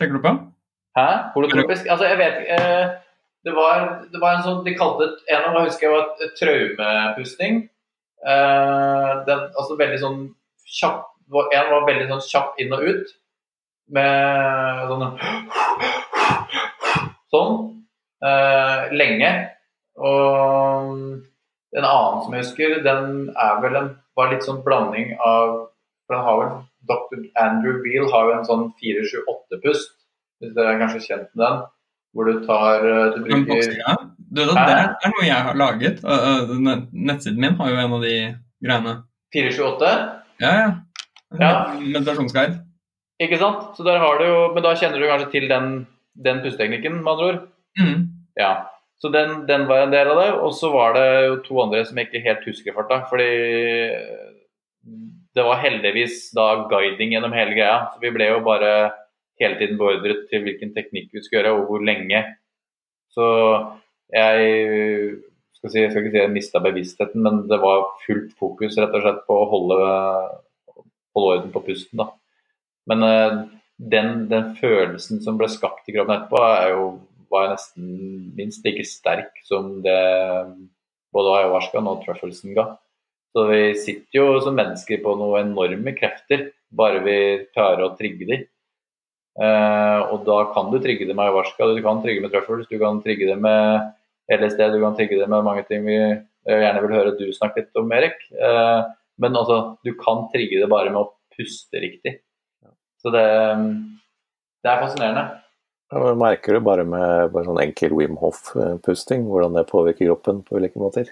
Tenker du på? Hæ? Holotropisk? Altså, jeg vet ikke eh, det, var, det var en sånn De kalte det En av dem husker jeg var traumepusting. Eh, den, altså veldig sånn kjapp En var veldig sånn kjapp inn og ut. Med sånn Sånn. Eh, lenge. Og en annen som jeg husker, den er vel en var litt sånn blanding av for den har vel Dr. Andrew Beale har jo en sånn 4-7-8-pust, hvis dere er kanskje kjent med den. Hvor du tar eh, Du bruker bokseringa, du, det, det er noe jeg har laget. Uh, nett- Nettsiden min har jo en av de greiene. 4-7-8, Ja, ja. Ja. Meditasjonsguide. ikke sant? Så der har du jo Men da kjenner du kanskje til den, den pusteteknikken, med andre ord? Mm. Ja. Så den, den var en del av det. Og så var det jo to andre som jeg ikke helt husker farta. Fordi det var heldigvis da guiding gjennom hele greia. Så vi ble jo bare hele tiden beordret til hvilken teknikk vi skulle gjøre, og hvor lenge. Så jeg skal, si, jeg skal ikke si jeg mista bevisstheten, men det var fullt fokus rett og slett på å holde, holde orden på pusten. da. Men eh, den, den følelsen som ble skapt i kroppen etterpå, er jo, var nesten minst like sterk som det både ayahuascaen og truffelsen ga. Så vi sitter jo som mennesker på noen enorme krefter, bare vi klarer å trigge de. Eh, og da kan du trigge det med ayahuasca, du kan trigge med truffles, du kan trigge det med LSD, du kan trigge det med mange ting vi jeg gjerne vil høre du snakke litt om, Erik. Eh, men altså, du kan trigge det bare med å puste riktig. Så det, det er fascinerende. Ja, Merker du bare med bare sånn enkel Wim Hof-pusting hvordan det påvirker kroppen på ulike måter?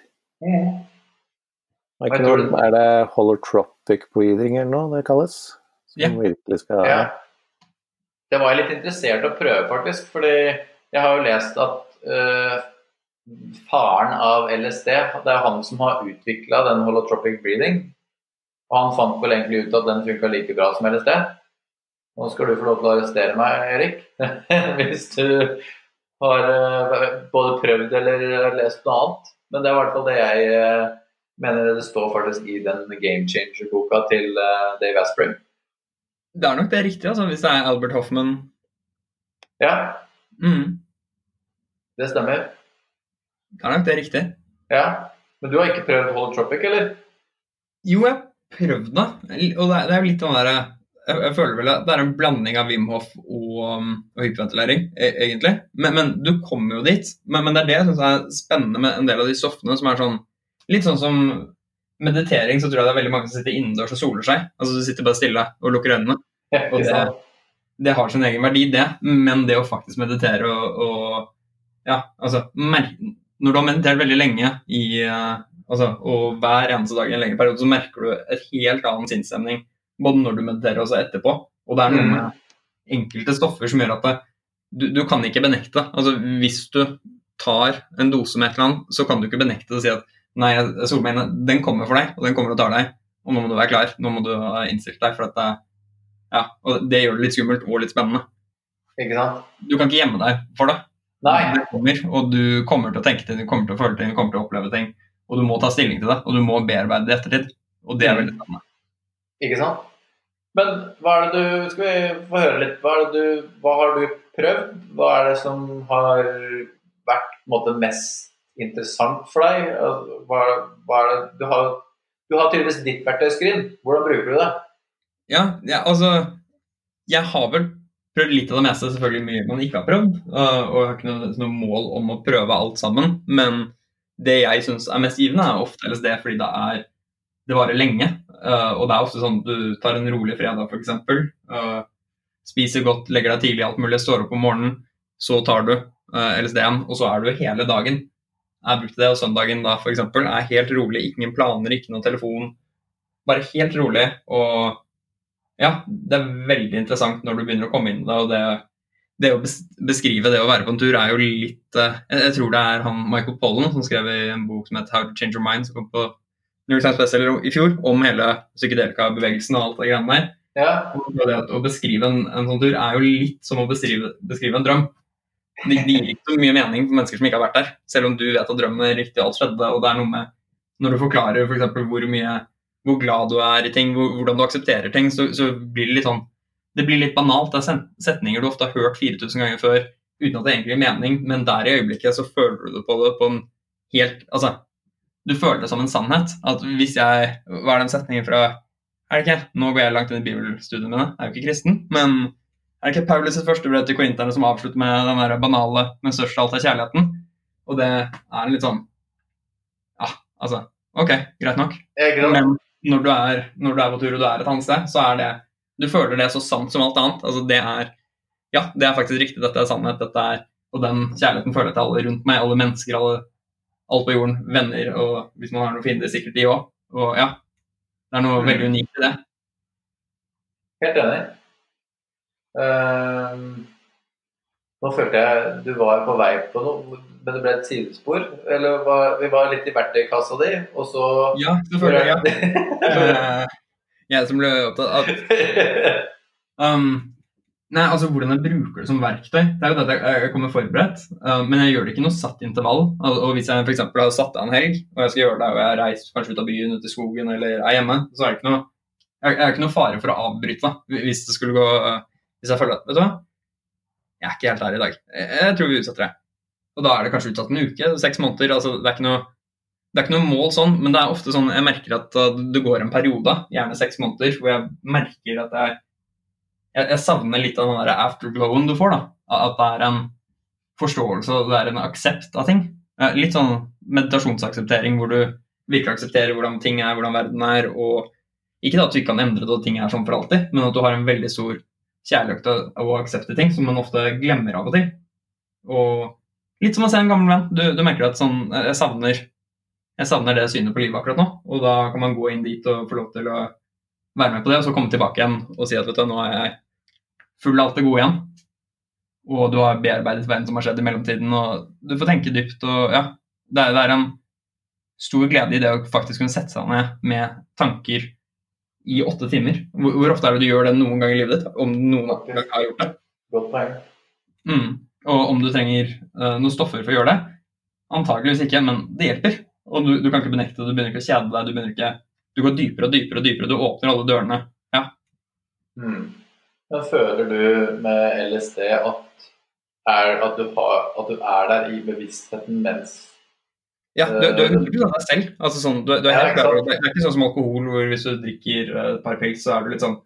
Merker tror du, er det holotropic breathing eller noe det kalles? Som yeah. virkelig skal Ja. Det var jeg litt interessert i å prøve, faktisk. Fordi jeg har jo lest at uh, faren av LSD, det er han som har utvikla den holotropic breathing. Og han fant vel egentlig ut at den funka like bra som LSD. Nå skal du få lov til å arrestere meg, Erik, hvis du har uh, både prøvd eller lest noe annet. Men det er i hvert fall det jeg uh, mener det står faktisk i den Game Changer-boka til Dave Asprey. Det er nok det riktige, altså, hvis det er Albert Hoffman. Ja, Mm. det stemmer. Det er nok det riktig. Ja, Men du har ikke prøvd holotropic, eller? Jo, jeg prøvde det. Og det er, jo litt sånn der jeg, jeg føler vel at det er en blanding av Wim Hof og, um, og hyperventilering, e egentlig. Men, men du kommer jo dit. Men, men det er det jeg syns er spennende med en del av de stoffene som er sånn Litt sånn som meditering, så tror jeg det er veldig mange som sitter innendørs og soler seg. Altså du sitter bare stille og lukker øynene. Det, det har sin egen verdi, det. Men det å faktisk meditere og, og Ja, altså Når du har meditert veldig lenge i eh, altså, og hver eneste dag i en lengre periode, så merker du et helt annen sinnsstemning både når du mediterer og etterpå. Og det er noe Mm. med enkelte stoffer som gjør at det, du, du kan ikke benekte. Altså, hvis du tar en dose med et eller annet, så kan du ikke benekte det og si at nei, solmengden den kommer for deg, og den kommer og tar deg. Og nå må du være klar. Nå må du ha innstilt deg. for at det, ja, og det gjør det litt skummelt og litt spennende. Ikke sant? Du kan ikke gjemme deg for det. Nei. Det kommer, og du kommer til å tenke ting, du kommer til å føle ting, du kommer til å oppleve ting. Og du må ta stilling til det, og du må bearbeide det i ettertid. Og det er veldig spennende. Ikke sant? Men hva er det du Skal vi få høre litt. Hva, du, hva har du prøvd? Hva er det som har vært måte, mest interessant for deg? Altså, Hva, hva er det, du, har, du har tydeligvis ditt verktøyskrin. Hvordan bruker du det? Ja, ja, altså Jeg har vel prøvd litt av det meste, selvfølgelig mye man ikke har prøvd. Og jeg har ikke noe, noe mål om å prøve alt sammen. Men det jeg syns er mest givende, er ofte LSD fordi det er det varer lenge. øh, Og det er ofte sånn du tar en rolig fredag, f.eks. Uh, spiser godt, legger deg tidlig, alt mulig, står opp om morgenen. Så tar du uh, LSD-en, og så er du hele dagen. Jeg brukte det, og søndagen da f.eks. er helt rolig, ingen planer, ikke noen telefon. Bare helt rolig. Og ja, det er veldig interessant når du begynner å komme inn i det. og det, det å beskrive det å være på en tur er jo litt eh, Jeg tror det er han Michael Pollen som skrev i en bok som heter How to Change Your Mind, som kom på New York Times Bestseller i fjor, om hele psykedelika-bevegelsen og alt det greiene der. Ja. Det at Å beskrive en, en sånn tur er jo litt som å beskrive, beskrive en drøm. Det, det gir ikke så mye mening for mennesker som ikke har vært der, selv om du vet at drømmen er riktig alt skjedde. og det er noe med Når du forklarer for eksempel hvor mye hvor glad du er i ting, hvor, hvordan du aksepterer ting, så, så blir det litt sånn Det blir litt banalt. Det er setninger du ofte har hørt 4000 ganger før uten at det egentlig gir mening, men der i øyeblikket så føler du det på det på en helt Altså, du føler det som en sannhet. At hvis jeg Hva er den setningen fra Er det ikke? Nå går jeg langt inn i bibelstudiene mine, jeg er jo ikke kristen, men er det ikke Paulus sitt første brev til korinterne som avslutter med den der banale 'men størst av alt er kjærligheten'? Og det er litt sånn Ja, altså OK, greit nok. Men når du er, når du er på tur og du er et annet sted, så er det Du føler det så sant som alt annet. Altså det er Ja, det er faktisk riktig. Dette er sannhet. Dette er Og den kjærligheten føler jeg til alle rundt meg. Alle mennesker, alle alt på jorden. Venner og hvis man har noen fiender, sikkert de òg. Og ja. Det er noe Mm. veldig unikt i det. Helt enig. Uh, nå følte jeg du var på vei på noe, men det ble et sidespor. Eller var, vi var litt i verktøykassa di, og så Ja, selvfølgelig. Ja. Eh, jeg som ble opptatt av Um, nei, altså Hvordan jeg bruker det som verktøy. Det er jo det at jeg, jeg kommer forberedt, uh, men jeg gjør det ikke noe satt intervall. Og, og Hvis jeg eksempel har satt av en helg, og jeg skal gjøre det, og jeg reist kanskje ut av byen, ut i skogen eller er hjemme, så er det ikke noe jeg, jeg har ikke noe fare for å avbryte da, hvis det skulle gå uh, Hvis jeg føler at Vet du hva, jeg er ikke helt der i dag. Jeg, jeg tror vi utsetter det. Og da er det kanskje utsatt en uke, seks måneder. altså Det er ikke noe er ikke noe mål sånn, men det er ofte sånn jeg merker at uh, det går en periode, gjerne seks måneder, hvor jeg merker at jeg jeg, jeg savner litt av den der afterglowen du får. da, At det er en forståelse og det er en aksept av ting. Litt sånn meditasjonsakseptering hvor du virkelig aksepterer hvordan ting er, hvordan verden er. og Ikke at du ikke kan endre det og ting er sånn for alltid, men at du har en veldig stor kjærlighet til å aksepte ting som man ofte glemmer av og til. Og litt som å se en gammel venn. Du, du merker at sånn, jeg savner jeg savner det synet på livet akkurat nå. Og da kan man gå inn dit og få lov til å være med på det, og så komme tilbake igjen og si at vet du, nå er jeg full av alt det gode igjen. Og du har bearbeidet verden som har skjedd i mellomtiden, og du får tenke dypt. og ja, Det er, det er en stor glede i det å faktisk kunne sette seg ned med tanker i åtte timer. Hvor, hvor ofte er det du gjør det noen gang i livet ditt? Om noen gang har gjort det? Godt poeng. Mm. Og om du trenger eh, noen stoffer for å gjøre det? Antageligvis ikke, men det hjelper. Og du, du kan ikke benekte det, du begynner ikke å kjede deg, du ikke Du går dypere og dypere og dypere, du åpner alle dørene. Mm. Men føler du med LSD at, er, at, du har, at du er der i bevisstheten mens Ja, du, du er 100 deg selv. Altså sånn, du, du er helt klar. Det er ikke sånn som alkohol, hvor hvis du drikker eh, et par pils, så er du litt sånn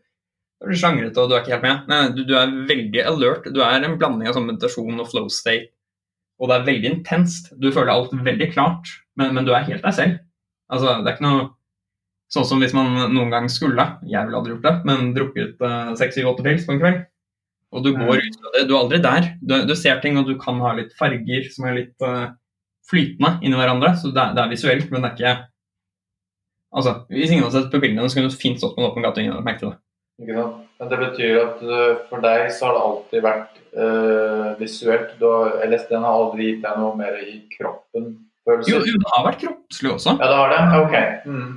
da blir du sjangrete og du er ikke helt med. Nei, du, du er veldig alert. Du er en blanding av sånn meditasjon og flow state. Og det er veldig intenst. Du føler alt veldig klart, men, men du er helt deg selv. Altså, det er ikke noe sånn som hvis man noen gang skulle, jeg ville aldri gjort det, men drukket seks, syv, åtte pils på en kveld. Og du går ut fra det. Du er aldri der. Du, du ser ting, og du kan ha litt farger som er litt uh, flytende inni hverandre. Så det det er visuelt, men det er ikke Altså, Hvis ingen hadde sett på bildene, så kunne du fint stått på en åpen gate og ingen hadde merket det. Ikke sant? Men det betyr at øh, for deg så har det alltid vært øh, visuelt. Du har, LSD-en har aldri gitt deg noe mer i kroppen? Jo, Følelser? jo, det har vært kroppslig også. Ja, det har det? Ok. Mm.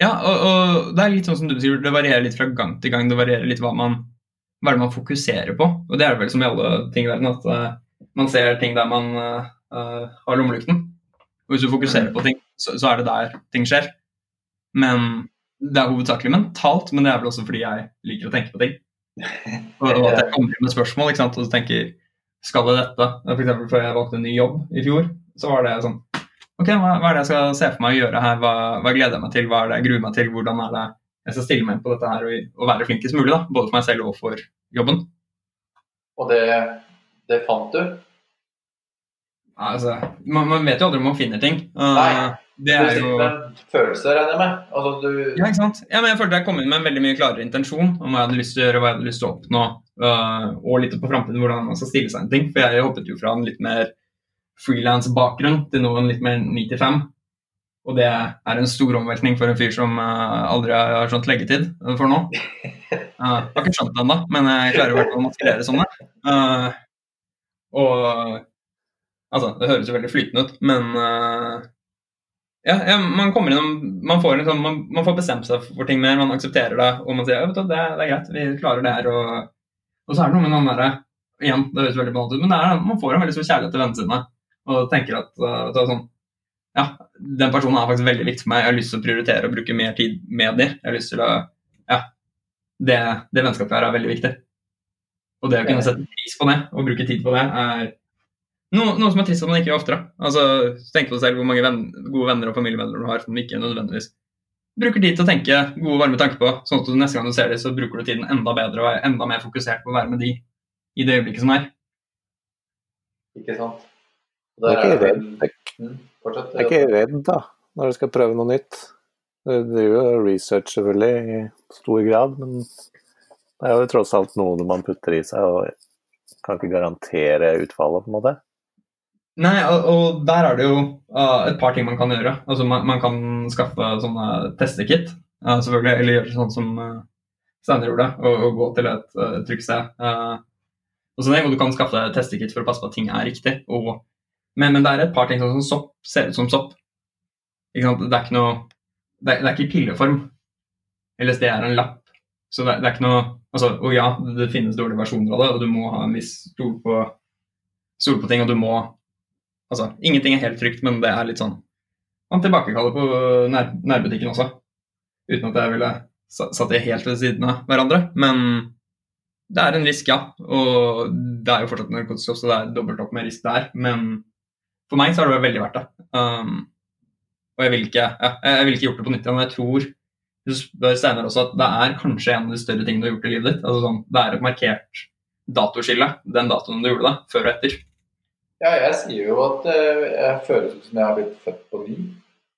Ja, og, og det er litt sånn som du sier, det varierer litt fra gang til gang. Det varierer litt hva man, hva man fokuserer på. Og det er vel som i alle ting i verden, at uh, man ser ting der man uh, eh, har lommelykten. Og hvis du fokuserer på ting, så, så er det der ting skjer. Men det er hovedsakelig mentalt, men det er vel også fordi jeg liker å tenke på ting. Og, og at jeg kommer inn med spørsmål, ikke sant, og så tenker skal det dette? For eksempel før jeg valgte en ny jobb i fjor, så var det sånn Ok, hva, hva er det jeg skal se for meg å gjøre her? Hva, hva gleder jeg meg til? Hva er det jeg gruer meg til? Hvordan er det jeg skal stille meg inn på dette her og, og være flinkest mulig? da, Både for meg selv og for jobben. Og det, det fant du? Altså, man, man vet jo aldri om man finner ting. Nei. Det er jo Følelser, regner jeg med? Altså, du Ja, ikke sant? Ja, men jeg følte jeg kom inn med en veldig mye klarere intensjon om hva jeg hadde lyst til å gjøre, hva jeg hadde lyst til å oppnå, øh, og litt på framtiden hvordan man skal stille seg en ting. For jeg hoppet jo fra en litt mer frilans-bakgrunn til noen litt mer 9-5. Og det er en stor omveltning for en fyr som øh, aldri har skjønt leggetid øh, for nå. Uh, har ikke skjønt det ennå, men jeg klarer i hvert fall å maskerere sånn. og altså, det høres jo veldig flytende ut, men ja, ja, man kommer innom man får, liksom, man, man får bestemt seg for ting mer, man aksepterer det, og man sier ja, vet du, det, det er greit, vi klarer det her. Og, og så er det noe med den derre Igjen, det høres veldig banalt ut, men det er, man får en veldig stor kjærlighet til vennene sine. Og tenker at uh, sånn Ja, den personen er faktisk veldig viktig for meg. Jeg har lyst til å prioritere og bruke mer tid med dem. Jeg har lyst til å Ja. Det, det vennskapet her er veldig viktig. Og det å kunne sette pris på det og bruke tid på det, er noe, noe som er trist at man ikke gjør oftere. Altså, Tenk på deg selv hvor mange venn, gode venner og familievenner du har som ikke nødvendigvis bruker tid til å tenke gode, varme tanker på, sånn at du neste gang du ser dem, så bruker du tiden enda bedre og er enda mer fokusert på å være med de i det øyeblikket som er. Ikke sant. Du er ikke redd, Mm, er ikke redd da, når du skal prøve noe nytt. Du driver jo research selvfølgelig i stor grad, men det er jo tross alt noe man putter i seg og kan ikke garantere utfallet, på en måte. Nei, og, og der er det jo uh, et par ting man kan gjøre. Altså, man, man kan skaffe sånne testekit, uh, selvfølgelig, eller gjøre sånn som uh, Steinar gjorde, og, og gå til et uh, trykksted. Uh, og sånn, det, og du kan skaffe deg testekit for å passe på at ting er riktig. Og, men, men det er et par ting sånn som sopp ser ut som sopp. Det er ikke noe Det er, det er ikke pilleform. LSD er en lapp. Så det, det er ikke noe altså, Og ja, det, det finnes dårlige versjoner av det, og du må ha en viss stol på, stol på ting, og du må Altså, ingenting er helt trygt, men det er litt sånn Man tilbakekaller på nær, nærbutikken også. Uten at jeg ville satt det helt ved siden av hverandre. Men det er en risk, ja. Og det er jo fortsatt narkotisk også, det er dobbelt opp med risk der. Men for meg så har det vært veldig verdt det. Um, og jeg vil ikke, ja, vil ikke gjort det på nytt igjen. Men jeg tror du spør Steinar også at det er kanskje en av de større tingene du har gjort i livet ditt. Altså sånn, det er et markert datoskille, den datoen du gjorde det, før og etter. Ja, jeg sier jo at eh, jeg føles som jeg har blitt født på ny.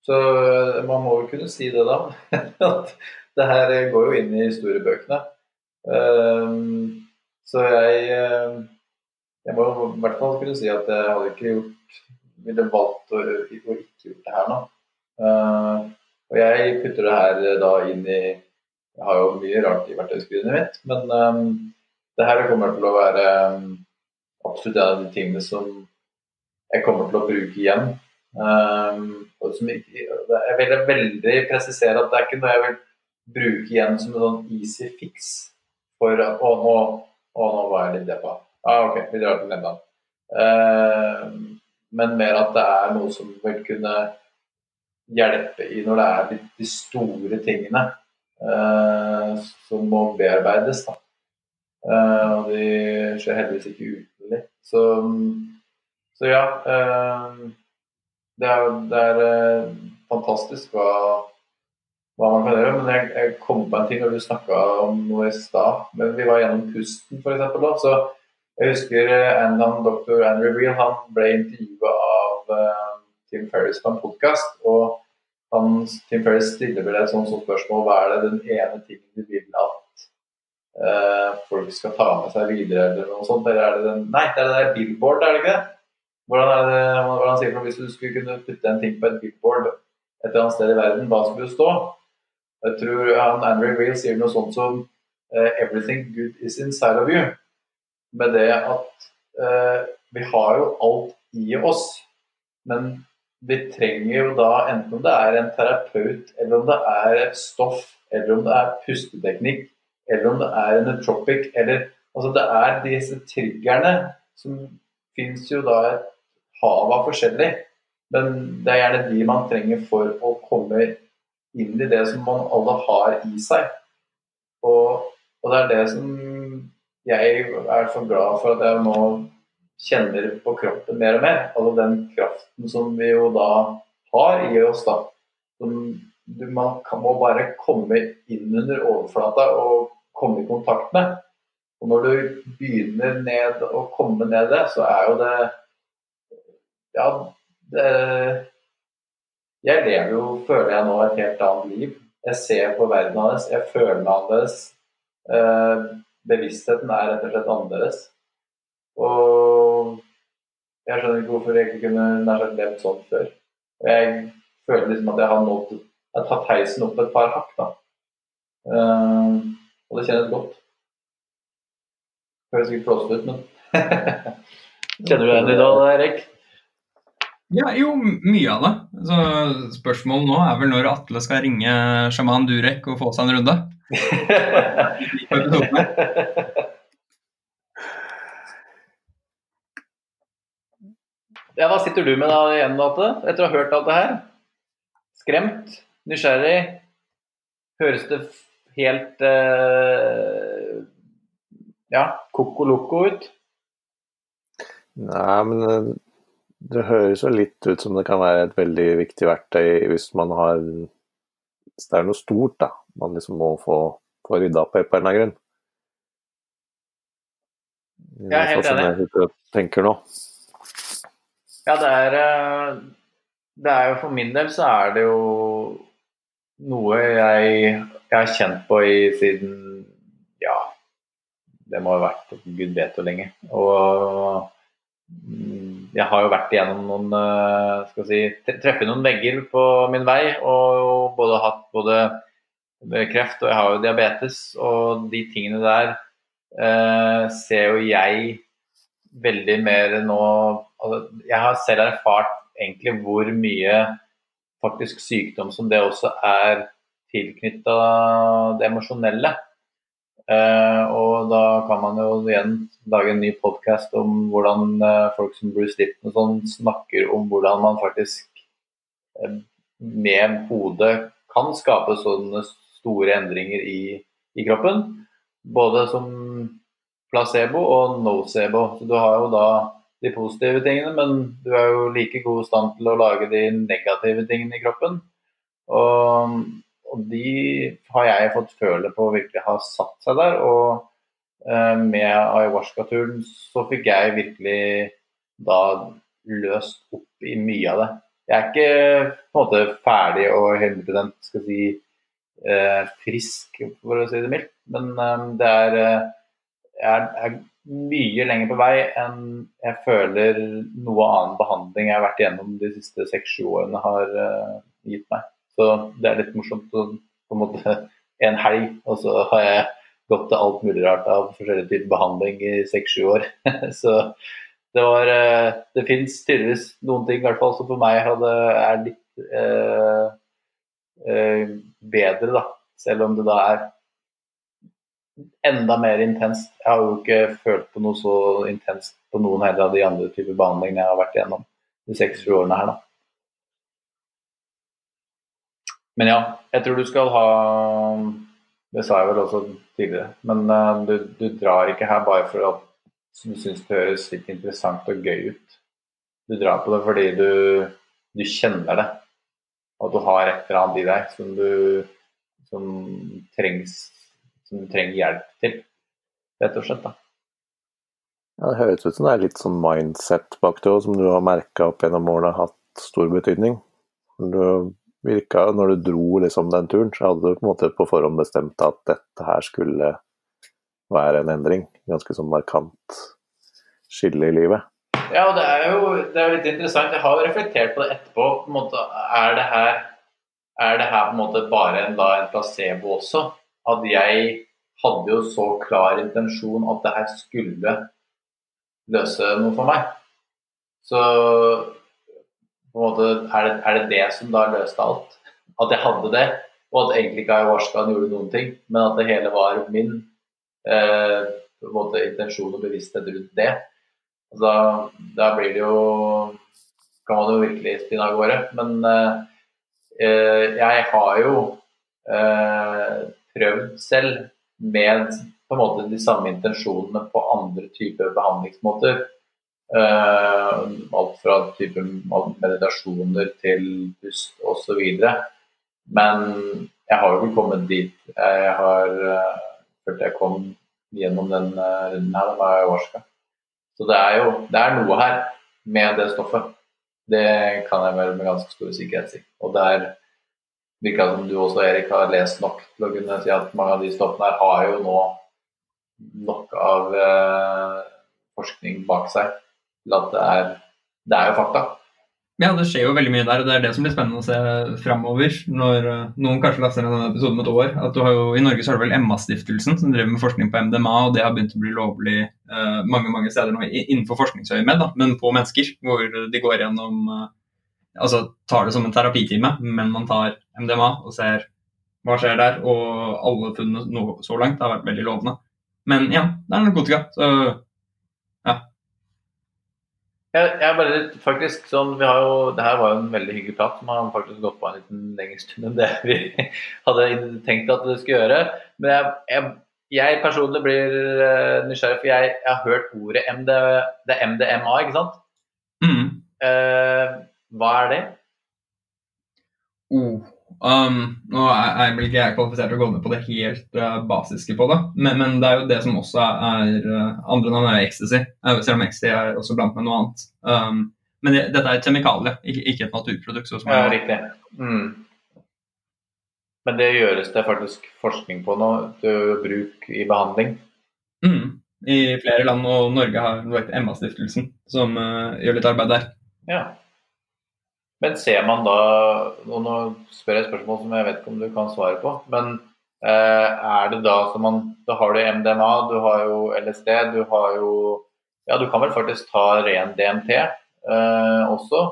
Så eh, man må jo kunne si det, da. At det her går jo inn i historiebøkene. Ehm, så jeg eh, Jeg må i hvert fall kunne si at jeg hadde ikke gjort ville valgt å, ikke gjort det her nå. Ehm, og jeg putter det her eh, da inn i Jeg har jo mye rart i verktøyskrinet mitt, men ehm, det her kommer til å være absolutt en av de tingene som jeg kommer til å bruke igjen. Um, ikke, jeg vil veldig presisere at det er ikke noe jeg vil bruke igjen som en sånn easy fix for å, nå, å, nå var jeg litt deppa. Ah, ok, vi drar til Nederland. Uh, men mer at det er noe som vil kunne hjelpe i når det er de, store tingene uh, som må bearbeides. da. Uh, og de skjer heldigvis ikke utenlig. Så så ja, eh, det er, det er eh, fantastisk hva, hva man kan gjøre. Men jeg, jeg kom på en ting når du snakka om noe i stad. Men vi var gjennom pusten, f.eks. Så jeg husker en av doktor Andrew Wheel han ble intervjua av eh, Tim Ferris på en podkast. Og han, Tim Ferris stiller vel et sånt, spørsmål hva er det den ene tingen du vil at eh, folk skal ta med seg videre, eller noe sånt. Eller er det den Nei, det er det der billboard, er det ikke det? Hvordan er det hvordan sier man, Hvis du skulle kunne putte en ting på et billboard et eller annet sted i verden, hva skulle det stå? Jeg tror han Andrew Wheel sier noe sånt som eh, 'Everything good is inside of you'. Med det at eh, vi har jo alt i oss, men vi trenger jo da, enten om det er en terapeut, eller om det er stoff, eller om det er pusteteknikk, eller om det er en nootropic, eller Altså det er disse triggerne som fins jo da et hav av forskjellig, men det er gjerne de man trenger for å komme inn i det som man alle har i seg. Og, og det er det som jeg er så glad for at jeg nå kjenner på kroppen mer og mer. Altså den kraften som vi jo da har i oss, da. Som du, man kan, må bare komme inn under overflata og komme i kontakt med. Og når du begynner ned å komme ned det, så er jo det Ja, det Jeg lever jo, føler jeg nå, et helt annet liv. Jeg ser på verden annerledes, jeg føler meg annerledes. Eh, bevisstheten er rett og slett annerledes. Og jeg skjønner ikke hvorfor jeg ikke kunne nær sagt levd sånn før. Jeg føler liksom at jeg har nådd Jeg har tatt heisen opp et par hakk, da. Eh, og det kjennes godt. Høres sikkert flåsete ut, men Kjenner du deg igjen i dag, Erik? Ja, jo, mye av det. Så spørsmålet nå er vel når Atle skal ringe sjaman Durek og få seg en runde. ja, hva sitter du med da igjen, Atle, etter å ha hørt alt det her? Skremt? Nysgjerrig? Høres det helt eh, ja, koko loko ut? Nei, men eh, det høres jo litt ut som det kan være et veldig viktig verktøy hvis man har Hvis det er noe stort, da. Man liksom må få, få rydda opp i på en eller annen grunn. Jeg er helt enig. jeg sitter og tenker nå. Ja, det er eh, Det er jo for min del så er det jo noe jeg, jeg har kjent på i siden Ja, det må ha vært gud vet hvor lenge. Og jeg har jo vært igjennom noen eh, skal si, tre- Treffet noen vegger på min vei, og både hatt både kreft og jeg har jo diabetes, og de tingene der eh, ser jo jeg veldig mer nå altså, Jeg har selv erfart egentlig hvor mye faktisk sykdom som det også er tilknytta det emosjonelle. Eh, og da kan man jo igjen lage en ny podkast om hvordan eh, folk som Bruce Lipton og sånn snakker om hvordan man faktisk eh, med hodet kan skape sånne store endringer i, i kroppen. Både som placebo og nocebo. Så du har jo da de positive tingene, men du er jo like god i stand til å lage de negative tingene i kroppen. Og, og de har jeg fått føle på virkelig har satt seg der. Og eh, med ayahuasca-turen så fikk jeg virkelig da løst opp i mye av det. Jeg er ikke på en måte ferdig og 100 skal si, eh, frisk, for å si det mildt, men eh, det er jeg er, mye lenger på vei enn jeg føler noe annen behandling jeg har vært igjennom de siste seks-sju årene har gitt meg. Så det er litt morsomt å på en måte en helg, og så har jeg gått til alt mulig rart av forskjellige typer behandling i seks-sju år. så det var eh, Det fins tydeligvis noen ting i hvert fall som for meg hadde, er litt eh, eh, bedre, da. Selv om det da er enda mer intenst. Jeg har jo ikke følt på noe så intenst på noen heller av de andre typer behandlingene jeg har vært igjennom de seks-sju årene her, da. Men ja, jeg tror du skal ha Det sa jeg vel også tidligere, men eh, du, du drar ikke her bare for at du syns det høres litt interessant og gøy ut. Du drar på det fordi du, du kjenner det, og du har et eller annet i deg som du som trengs som du trenger hjelp til, rett og slett. da. Ja, det høres ut som det er litt sånn mindset bak det òg, som du har merka opp gjennom årene har hatt stor betydning. Du virka, når du dro liksom den turen, så hadde du på en måte på forhånd bestemt at dette her skulle være en endring. Ganske sånn markant skille i livet. Ja, og det er jo det er litt interessant. Jeg har jo reflektert på det etterpå. på måte, Er det her, er det her på en måte bare en, da, en placebo også? At jeg hadde jo så klar intensjon at det her skulle løse noe for meg. Så måte er det, er det det som da løste alt? At jeg hadde det, og at egentlig ikke ayahuascaen gjorde noen ting, men at det hele var min eh, måte intensjon og bevissthet rundt det. Da, da blir det jo kan man jo virkelig spinne av gårde. Men eh, jeg har jo eh, prøvd selv med på en måte de samme intensjonene på andre typer behandlingsmåter. Eh, alt fra type meditasjoner til pust osv. Men jeg har jo ikke kommet dit. Jeg har eh, følt jeg kom gjennom den eh, runden her med ayahuasca. Så det er jo det er noe her med det stoffet. Det kan jeg vel med ganske stor sikkerhet si. Og det er virka som du også, Erik, har lest nok til å kunne si at mange av de stoffene her har jo nå nok av forskning bak seg til at det er, det er jo fakta. Ja, det skjer jo veldig mye der, og det er det som blir spennende å se framover. Når uh, noen kanskje laster ned denne episoden om et år. at du har jo, I Norge så har du vel Emma-stiftelsen som driver med forskning på MDMA, og det har begynt å bli lovlig uh, mange mange steder nå innenfor forskningsøyemed, men på mennesker. Hvor de går gjennom uh, altså, tar det som en terapitime, men man tar MDMA og ser hva skjer der. Og alle funnene så langt har vært veldig lovende. Men ja, det er narkotika. Så Jeg, jeg bare faktisk sånn vi har jo, Det her var jo en veldig hyggelig prat som har faktisk gått på en liten lengre stund enn det vi hadde tenkt at det skulle gjøre. Men jeg, jeg, jeg personlig blir eh, nysgjerrig, for jeg har hørt ordet MD, det er MDMA, ikke sant? mm. Eh, hva er det? oh. Um, Nå er, er vel ikke jeg kvalifisert til å gå ned på det helt uh, basiske på det, men, men det er jo det som også er uh, Andre navn er ecstasy, uh, selv om ecstasy er også blant med noe annet. Um, men det, dette er et kjemikalie, ikke, ikke et naturprodukt. Som Ja, er- riktig. Mm. Men det gjøres det faktisk forskning på nå, til bruk i behandling. Mm. I flere land, og Norge har Emma-stiftelsen, som uh, gjør litt arbeid der. Ja. Men ser man da og Nå spør jeg et spørsmål som jeg vet ikke om du kan svare på. Men eh, er det da som man Da har du MDMA, du har jo LSD, du har jo Ja, du kan vel faktisk ta ren DMT eh, også.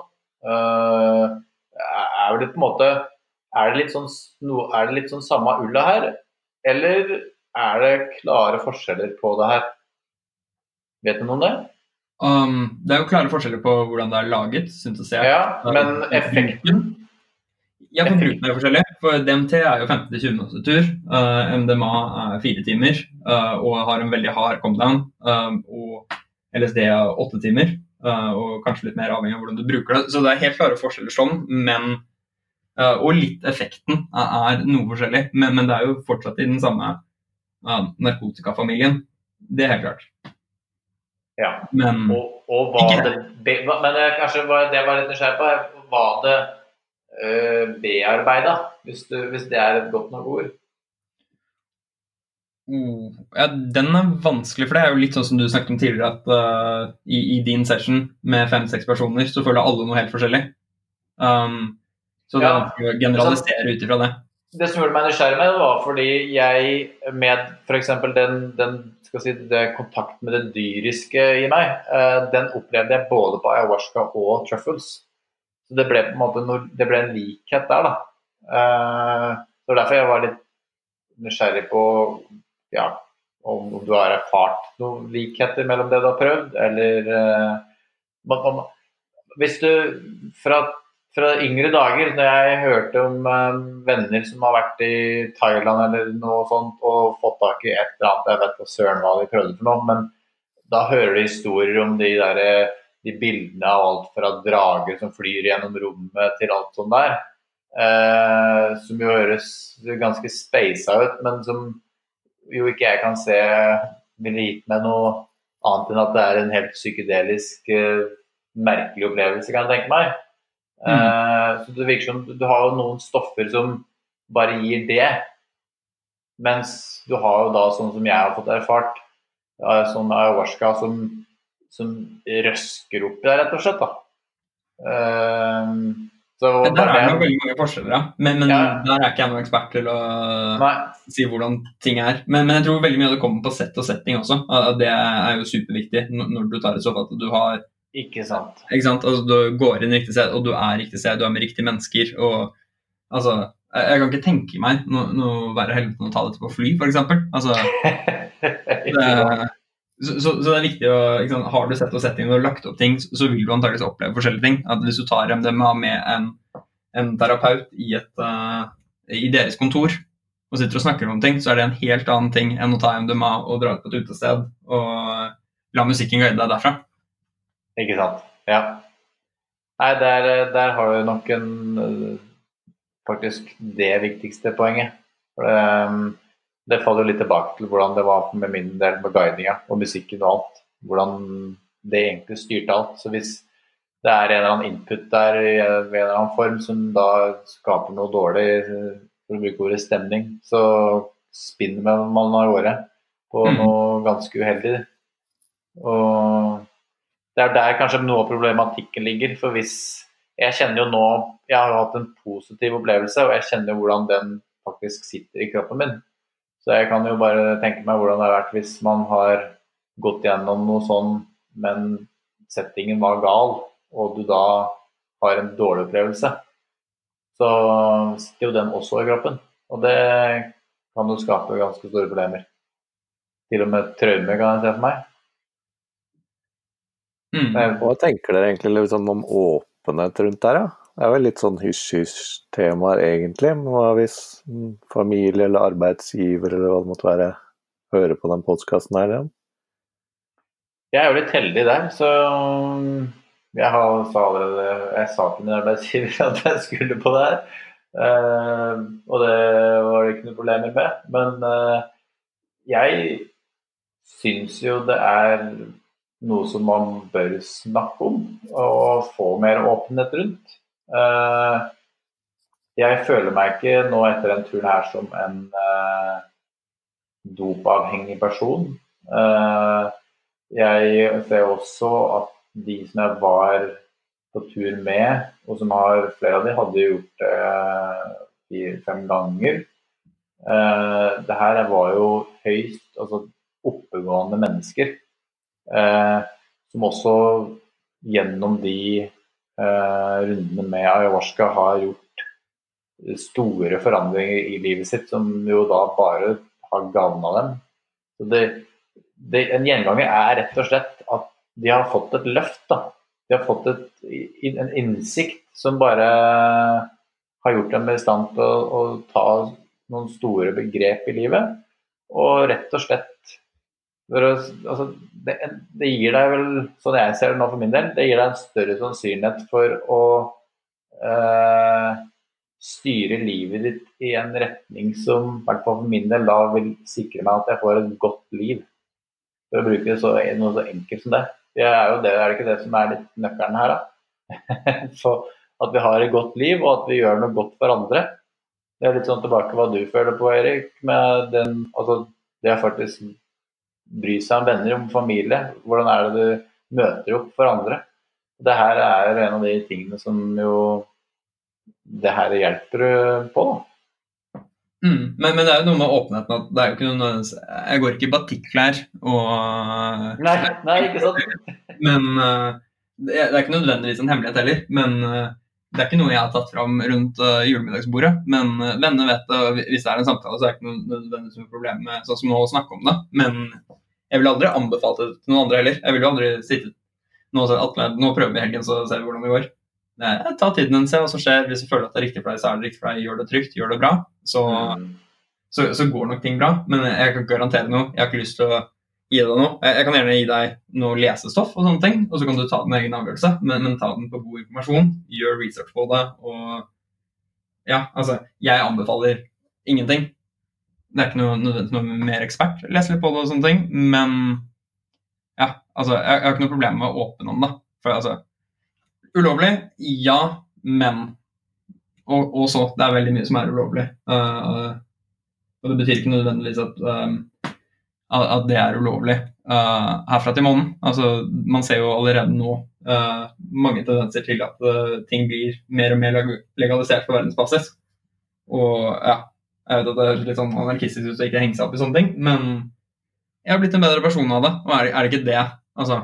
Eh, er det på en måte Er det litt sånn, er det litt sånn samme ulla her? Eller er det klare forskjeller på det her? Vet du noe om det? Um, det er jo klare forskjeller på hvordan det er laget, syntesert. Ja, men effekten Ja, forbruken er forskjellig. For DMT er jo 15-20 minutter tur. Uh, MDMA er fire timer uh, og har en veldig hard comedown. Um, og LSD er åtte timer, uh, og kanskje litt mer avhengig av hvordan du bruker det. Så det er helt klare forskjeller sånn, men uh, Og litt effekten er, er noe forskjellig, men, men det er jo fortsatt i den samme uh, narkotikafamilien. Det er helt klart. Ja. Men Og, og var det Men kanskje var det var litt nysgjerrig på, var det uh, bearbeida? Hvis, hvis det er et godt nok ord? Oh, ja, den er vanskelig, for det er jo litt sånn som du snakket om tidligere, at uh, i, i din session med fem-seks personer, så føler alle noe helt forskjellig. Um, så det er vanskelig å generalisere ut ifra det. Det som gjorde meg nysgjerrig med det, var fordi jeg med f.eks. Den, den skal si, det kontakt med det dyriske i meg, eh, den opplevde jeg både på ayahuasca og truffles. Så det ble på en måte det ble en likhet der, da. Eh, det var derfor jeg var litt nysgjerrig på ja, om, du har erfart noen likheter mellom det du har prøvd, eller eh, Hvis du fra fra yngre dager, når jeg hørte om eh, venner som har vært i Thailand eller noe sånt og fått tak i et eller annet, jeg vet ikke søren hva de prøvde for noe, men da hører du historier om de, der, eh, de bildene av alt fra drager som flyr gjennom rommet til alt sånt der. Eh, som jo høres ganske speisa ut, men som jo ikke jeg kan se ville gitt meg noe annet enn at det er en helt psykedelisk, eh, merkelig opplevelse, kan jeg tenke meg. Eh, så det virker som du har noen stoffer som bare gir det. Mens du har jo da sånn som jeg har fått erfart, sånn ayahuasca som, som røsker opp i deg, rett og slett. da. Eh, så der er det veldig mange forskjeller, ja. Men, men Ja. der er ikke jeg noen ekspert til å Nei, si hvordan ting er. Men, men jeg tror veldig mye av det kommer på sett og setting også. Det er jo superviktig når du tar et stoff at du har ikke sant. Ikke sant? Altså, du går inn riktig sted, og du er riktig sted, du er med riktige mennesker. og altså, Jeg, jeg kan ikke tenke meg noe, noe verre helvete enn å ta dette på fly, f.eks. Altså, det, så, så, så det er viktig å sant? Har du sett og sett ting og lagt opp ting, så, så vil du antakeligvis oppleve forskjellige ting. At Hvis du tar MDMA med en, en terapeut i, et, uh, i deres kontor og sitter og snakker om ting, så er det en helt annen ting enn å ta MDMA og dra ut på et utested og la musikken guide deg derfra. Ikke sant. Ja. Nei, der, der har du nok en øh, faktisk det viktigste poenget. For det, det faller litt tilbake til hvordan det var med min del med guidinga og musikken og alt. Hvordan det egentlig styrte alt. Så hvis det er en eller annen input der i en eller annen form som da skaper noe dårlig, for å bruke ordet stemning, så spinner man av gårde på Mm. noe ganske uheldig. Og det er der kanskje noe av problematikken ligger. For hvis Jeg kjenner jo nå Jeg har hatt en positiv opplevelse, og jeg kjenner jo hvordan den faktisk sitter i kroppen min. Så jeg kan jo bare tenke meg hvordan det har vært hvis man har gått gjennom noe sånn, men settingen var gal, og du da har en dårlig opplevelse, så sitter jo den også i kroppen. Og det kan jo skape ganske store problemer. Til og med traume, kan jeg se for meg. Mm. Er- Hva tenker dere egentlig liksom om åpenhet rundt der, ja? Det er vel litt sånn hysj-hysj-temaer egentlig. Hva hvis mm, familie eller arbeidsgiver eller hva det måtte være, hører på den podkasten her? Ja? Jeg er jo litt heldig der, så jeg har, sa allerede Jeg sa til min arbeidsgiver at jeg skulle på det her. Eh, og det var det ikke noe problemer med. Men eh, jeg syns jo det er noe som man bør snakke om og få mer åpenhet rundt. Eh, jeg føler meg ikke nå etter den turen her som en eh, dopavhengig person. Eh, jeg ser også at de som jeg var på tur med, og som har flere av de hadde gjort det fire-fem ganger. Det her var jo høyst altså, oppegående mennesker. Eh, som også gjennom de eh, rundene med ayahuasca har gjort store forandringer i livet sitt, som jo da bare har gagna dem. Det, det, en gjenganger er rett og slett at de har fått et løft. da. De har fått et, en innsikt som bare har gjort dem i stand til å, å ta noen store begrep i livet. Og rett og slett altså, det, det gir deg vel, sånn jeg ser det nå for min del, det gir deg en større sannsynlighet for å eh, styre livet ditt i en retning som i hvert fall for min del da vil sikre meg at jeg får et godt liv. For å bruke så, noe så enkelt som det. Det er jo det, er det ikke det som er litt nøkkelen her, da? så at vi har et godt liv, og at vi gjør noe godt for andre. Det er litt sånn tilbake hva du føler på, Erik, med den, altså, det er faktisk bry seg om venner, om familie. Hvordan er det du møter opp for andre? Det her er en av de tingene som jo det her hjelper på. da. Mm. Men, men det er jo noe med åpenheten at det er jo ikke noe Jeg går ikke i batikklær og Nei, nei, ikke sant? Men eh, det er det er ikke nødvendigvis en hemmelighet heller. Men eh, det er ikke noe jeg har tatt fram rundt uh, julemiddagsbordet. Men uh, venner vet det, og hvis det er en samtale, så er det ikke noe nødvendigvis noe problem med sånn som å snakke om det. Men jeg ville aldri anbefalt det til noen andre heller. Jeg ville aldri sittet nå, nå prøver vi i helgen, så ser vi hvordan det går. Nei, ta tiden din, se hva som skjer. Hvis du føler at det er riktig for deg, så er det riktig for deg. Gjør det trygt, gjør det bra. Så Mm. så, så går nok ting bra. Men jeg kan ikke garantere noe. Jeg har ikke lyst til å gi deg noe. Jeg, kan gjerne gi deg noe lesestoff, og sånne ting, og så kan du ta din egen avgjørelse. Men, men ta den på god informasjon. Gjør research på det. Og ja, altså, jeg anbefaler ingenting. Det er ikke noe, nødvendigvis noe mer ekspert. Les litt på det og sånne ting. Men ja, altså, jeg, jeg har ikke noe problem med å åpne om det. For altså Ulovlig? Ja, men og, og så. Det er veldig mye som er ulovlig. Uh, og det betyr ikke nødvendigvis at, um, at det er ulovlig uh, herfra til månen. Altså, man ser jo allerede nå uh, mange tendenser til at uh, ting blir mer og mer legalisert på verdensbasis. Og ja, jeg vet at det høres litt sånn anarkistisk ut å ikke henge seg opp i sånne ting, men jeg har blitt en bedre person av det. Og er, er det ikke det Altså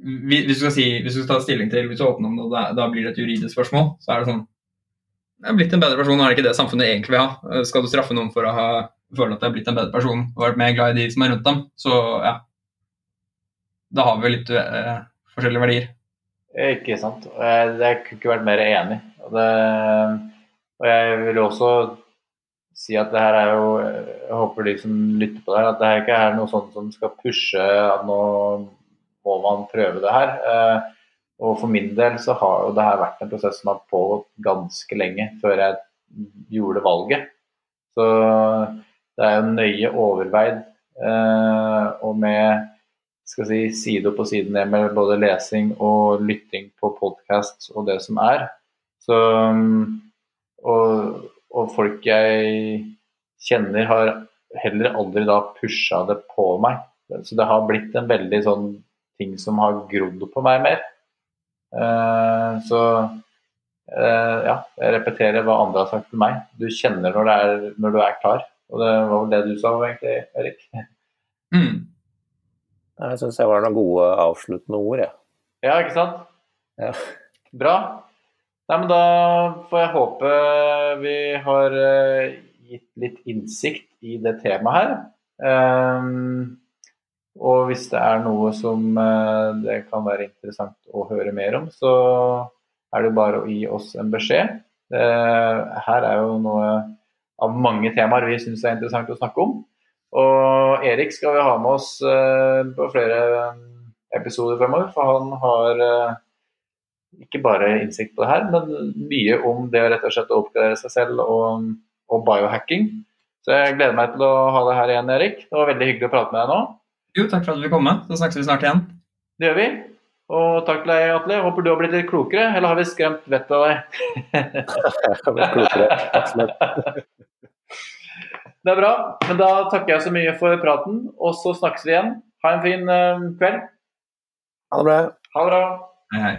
hvis du skal si, hvis du skal ta stilling til hvis du åpner om det, da, da blir det et juridisk spørsmål, så er det sånn Jeg er blitt en bedre person, og er det ikke det samfunnet egentlig vil ha? Skal du straffe noen for å ha føle at de har blitt en bedre person og vært mer glad i de som er rundt dem, så ja. Da har vi litt uh, forskjellige verdier. Ikke sant. Jeg, jeg kunne ikke vært mer enig. Og, det, og jeg vil også si at det her er jo Jeg håper de som lytter på det her, at det her ikke er noe sånt som skal pushe at nå må man prøve det her. Eh, Og for min del så har jo det her vært en prosess som har pågått ganske lenge før jeg gjorde valget. Så det er jo nøye overveid eh, og med skal si, side opp og side ned med både lesing og lytting på podkast og det som er. Så, og, og folk jeg kjenner, har heller aldri da pusha det på meg. Så det har blitt en veldig sånn ting som har grodd på meg mer. Eh, så eh, ja, jeg repeterer hva andre har sagt til meg. Du kjenner når, er, når du er klar. Og det var vel det du sa egentlig, Erik. Mm. Jeg syns jeg var noen gode avsluttende ord, jeg. Ja, ikke sant? Ja. Bra. Nei, men da får jeg håpe vi har eh, gitt litt innsikt i det temaet her. Um, og hvis det er noe som uh, det kan være interessant å høre mer om, så er det jo bare å gi oss en beskjed. Uh, her er jo noe av mange temaer vi syns er interessant å snakke om. Og Erik skal vi ha med oss uh, på flere episoder fremover, for han har ikke bare innsikt på det her, men mye om det å rett og slett oppgradere seg selv og, og biohacking. Så jeg gleder meg til å ha deg her igjen, Erik. Det var veldig hyggelig å prate med deg nå. Jo, takk for at du ville komme. Så snakkes vi snart igjen. Det gjør vi. Og takk til deg, Atle. Håper du har blitt litt klokere, eller har vi skremt vettet av deg? jeg har blitt klokere. Det er bra. Men da takker jeg så mye for praten, og så snakkes vi igjen. Ha en fin uh, kveld. Ha det bra. Ha det bra. Hei, hei.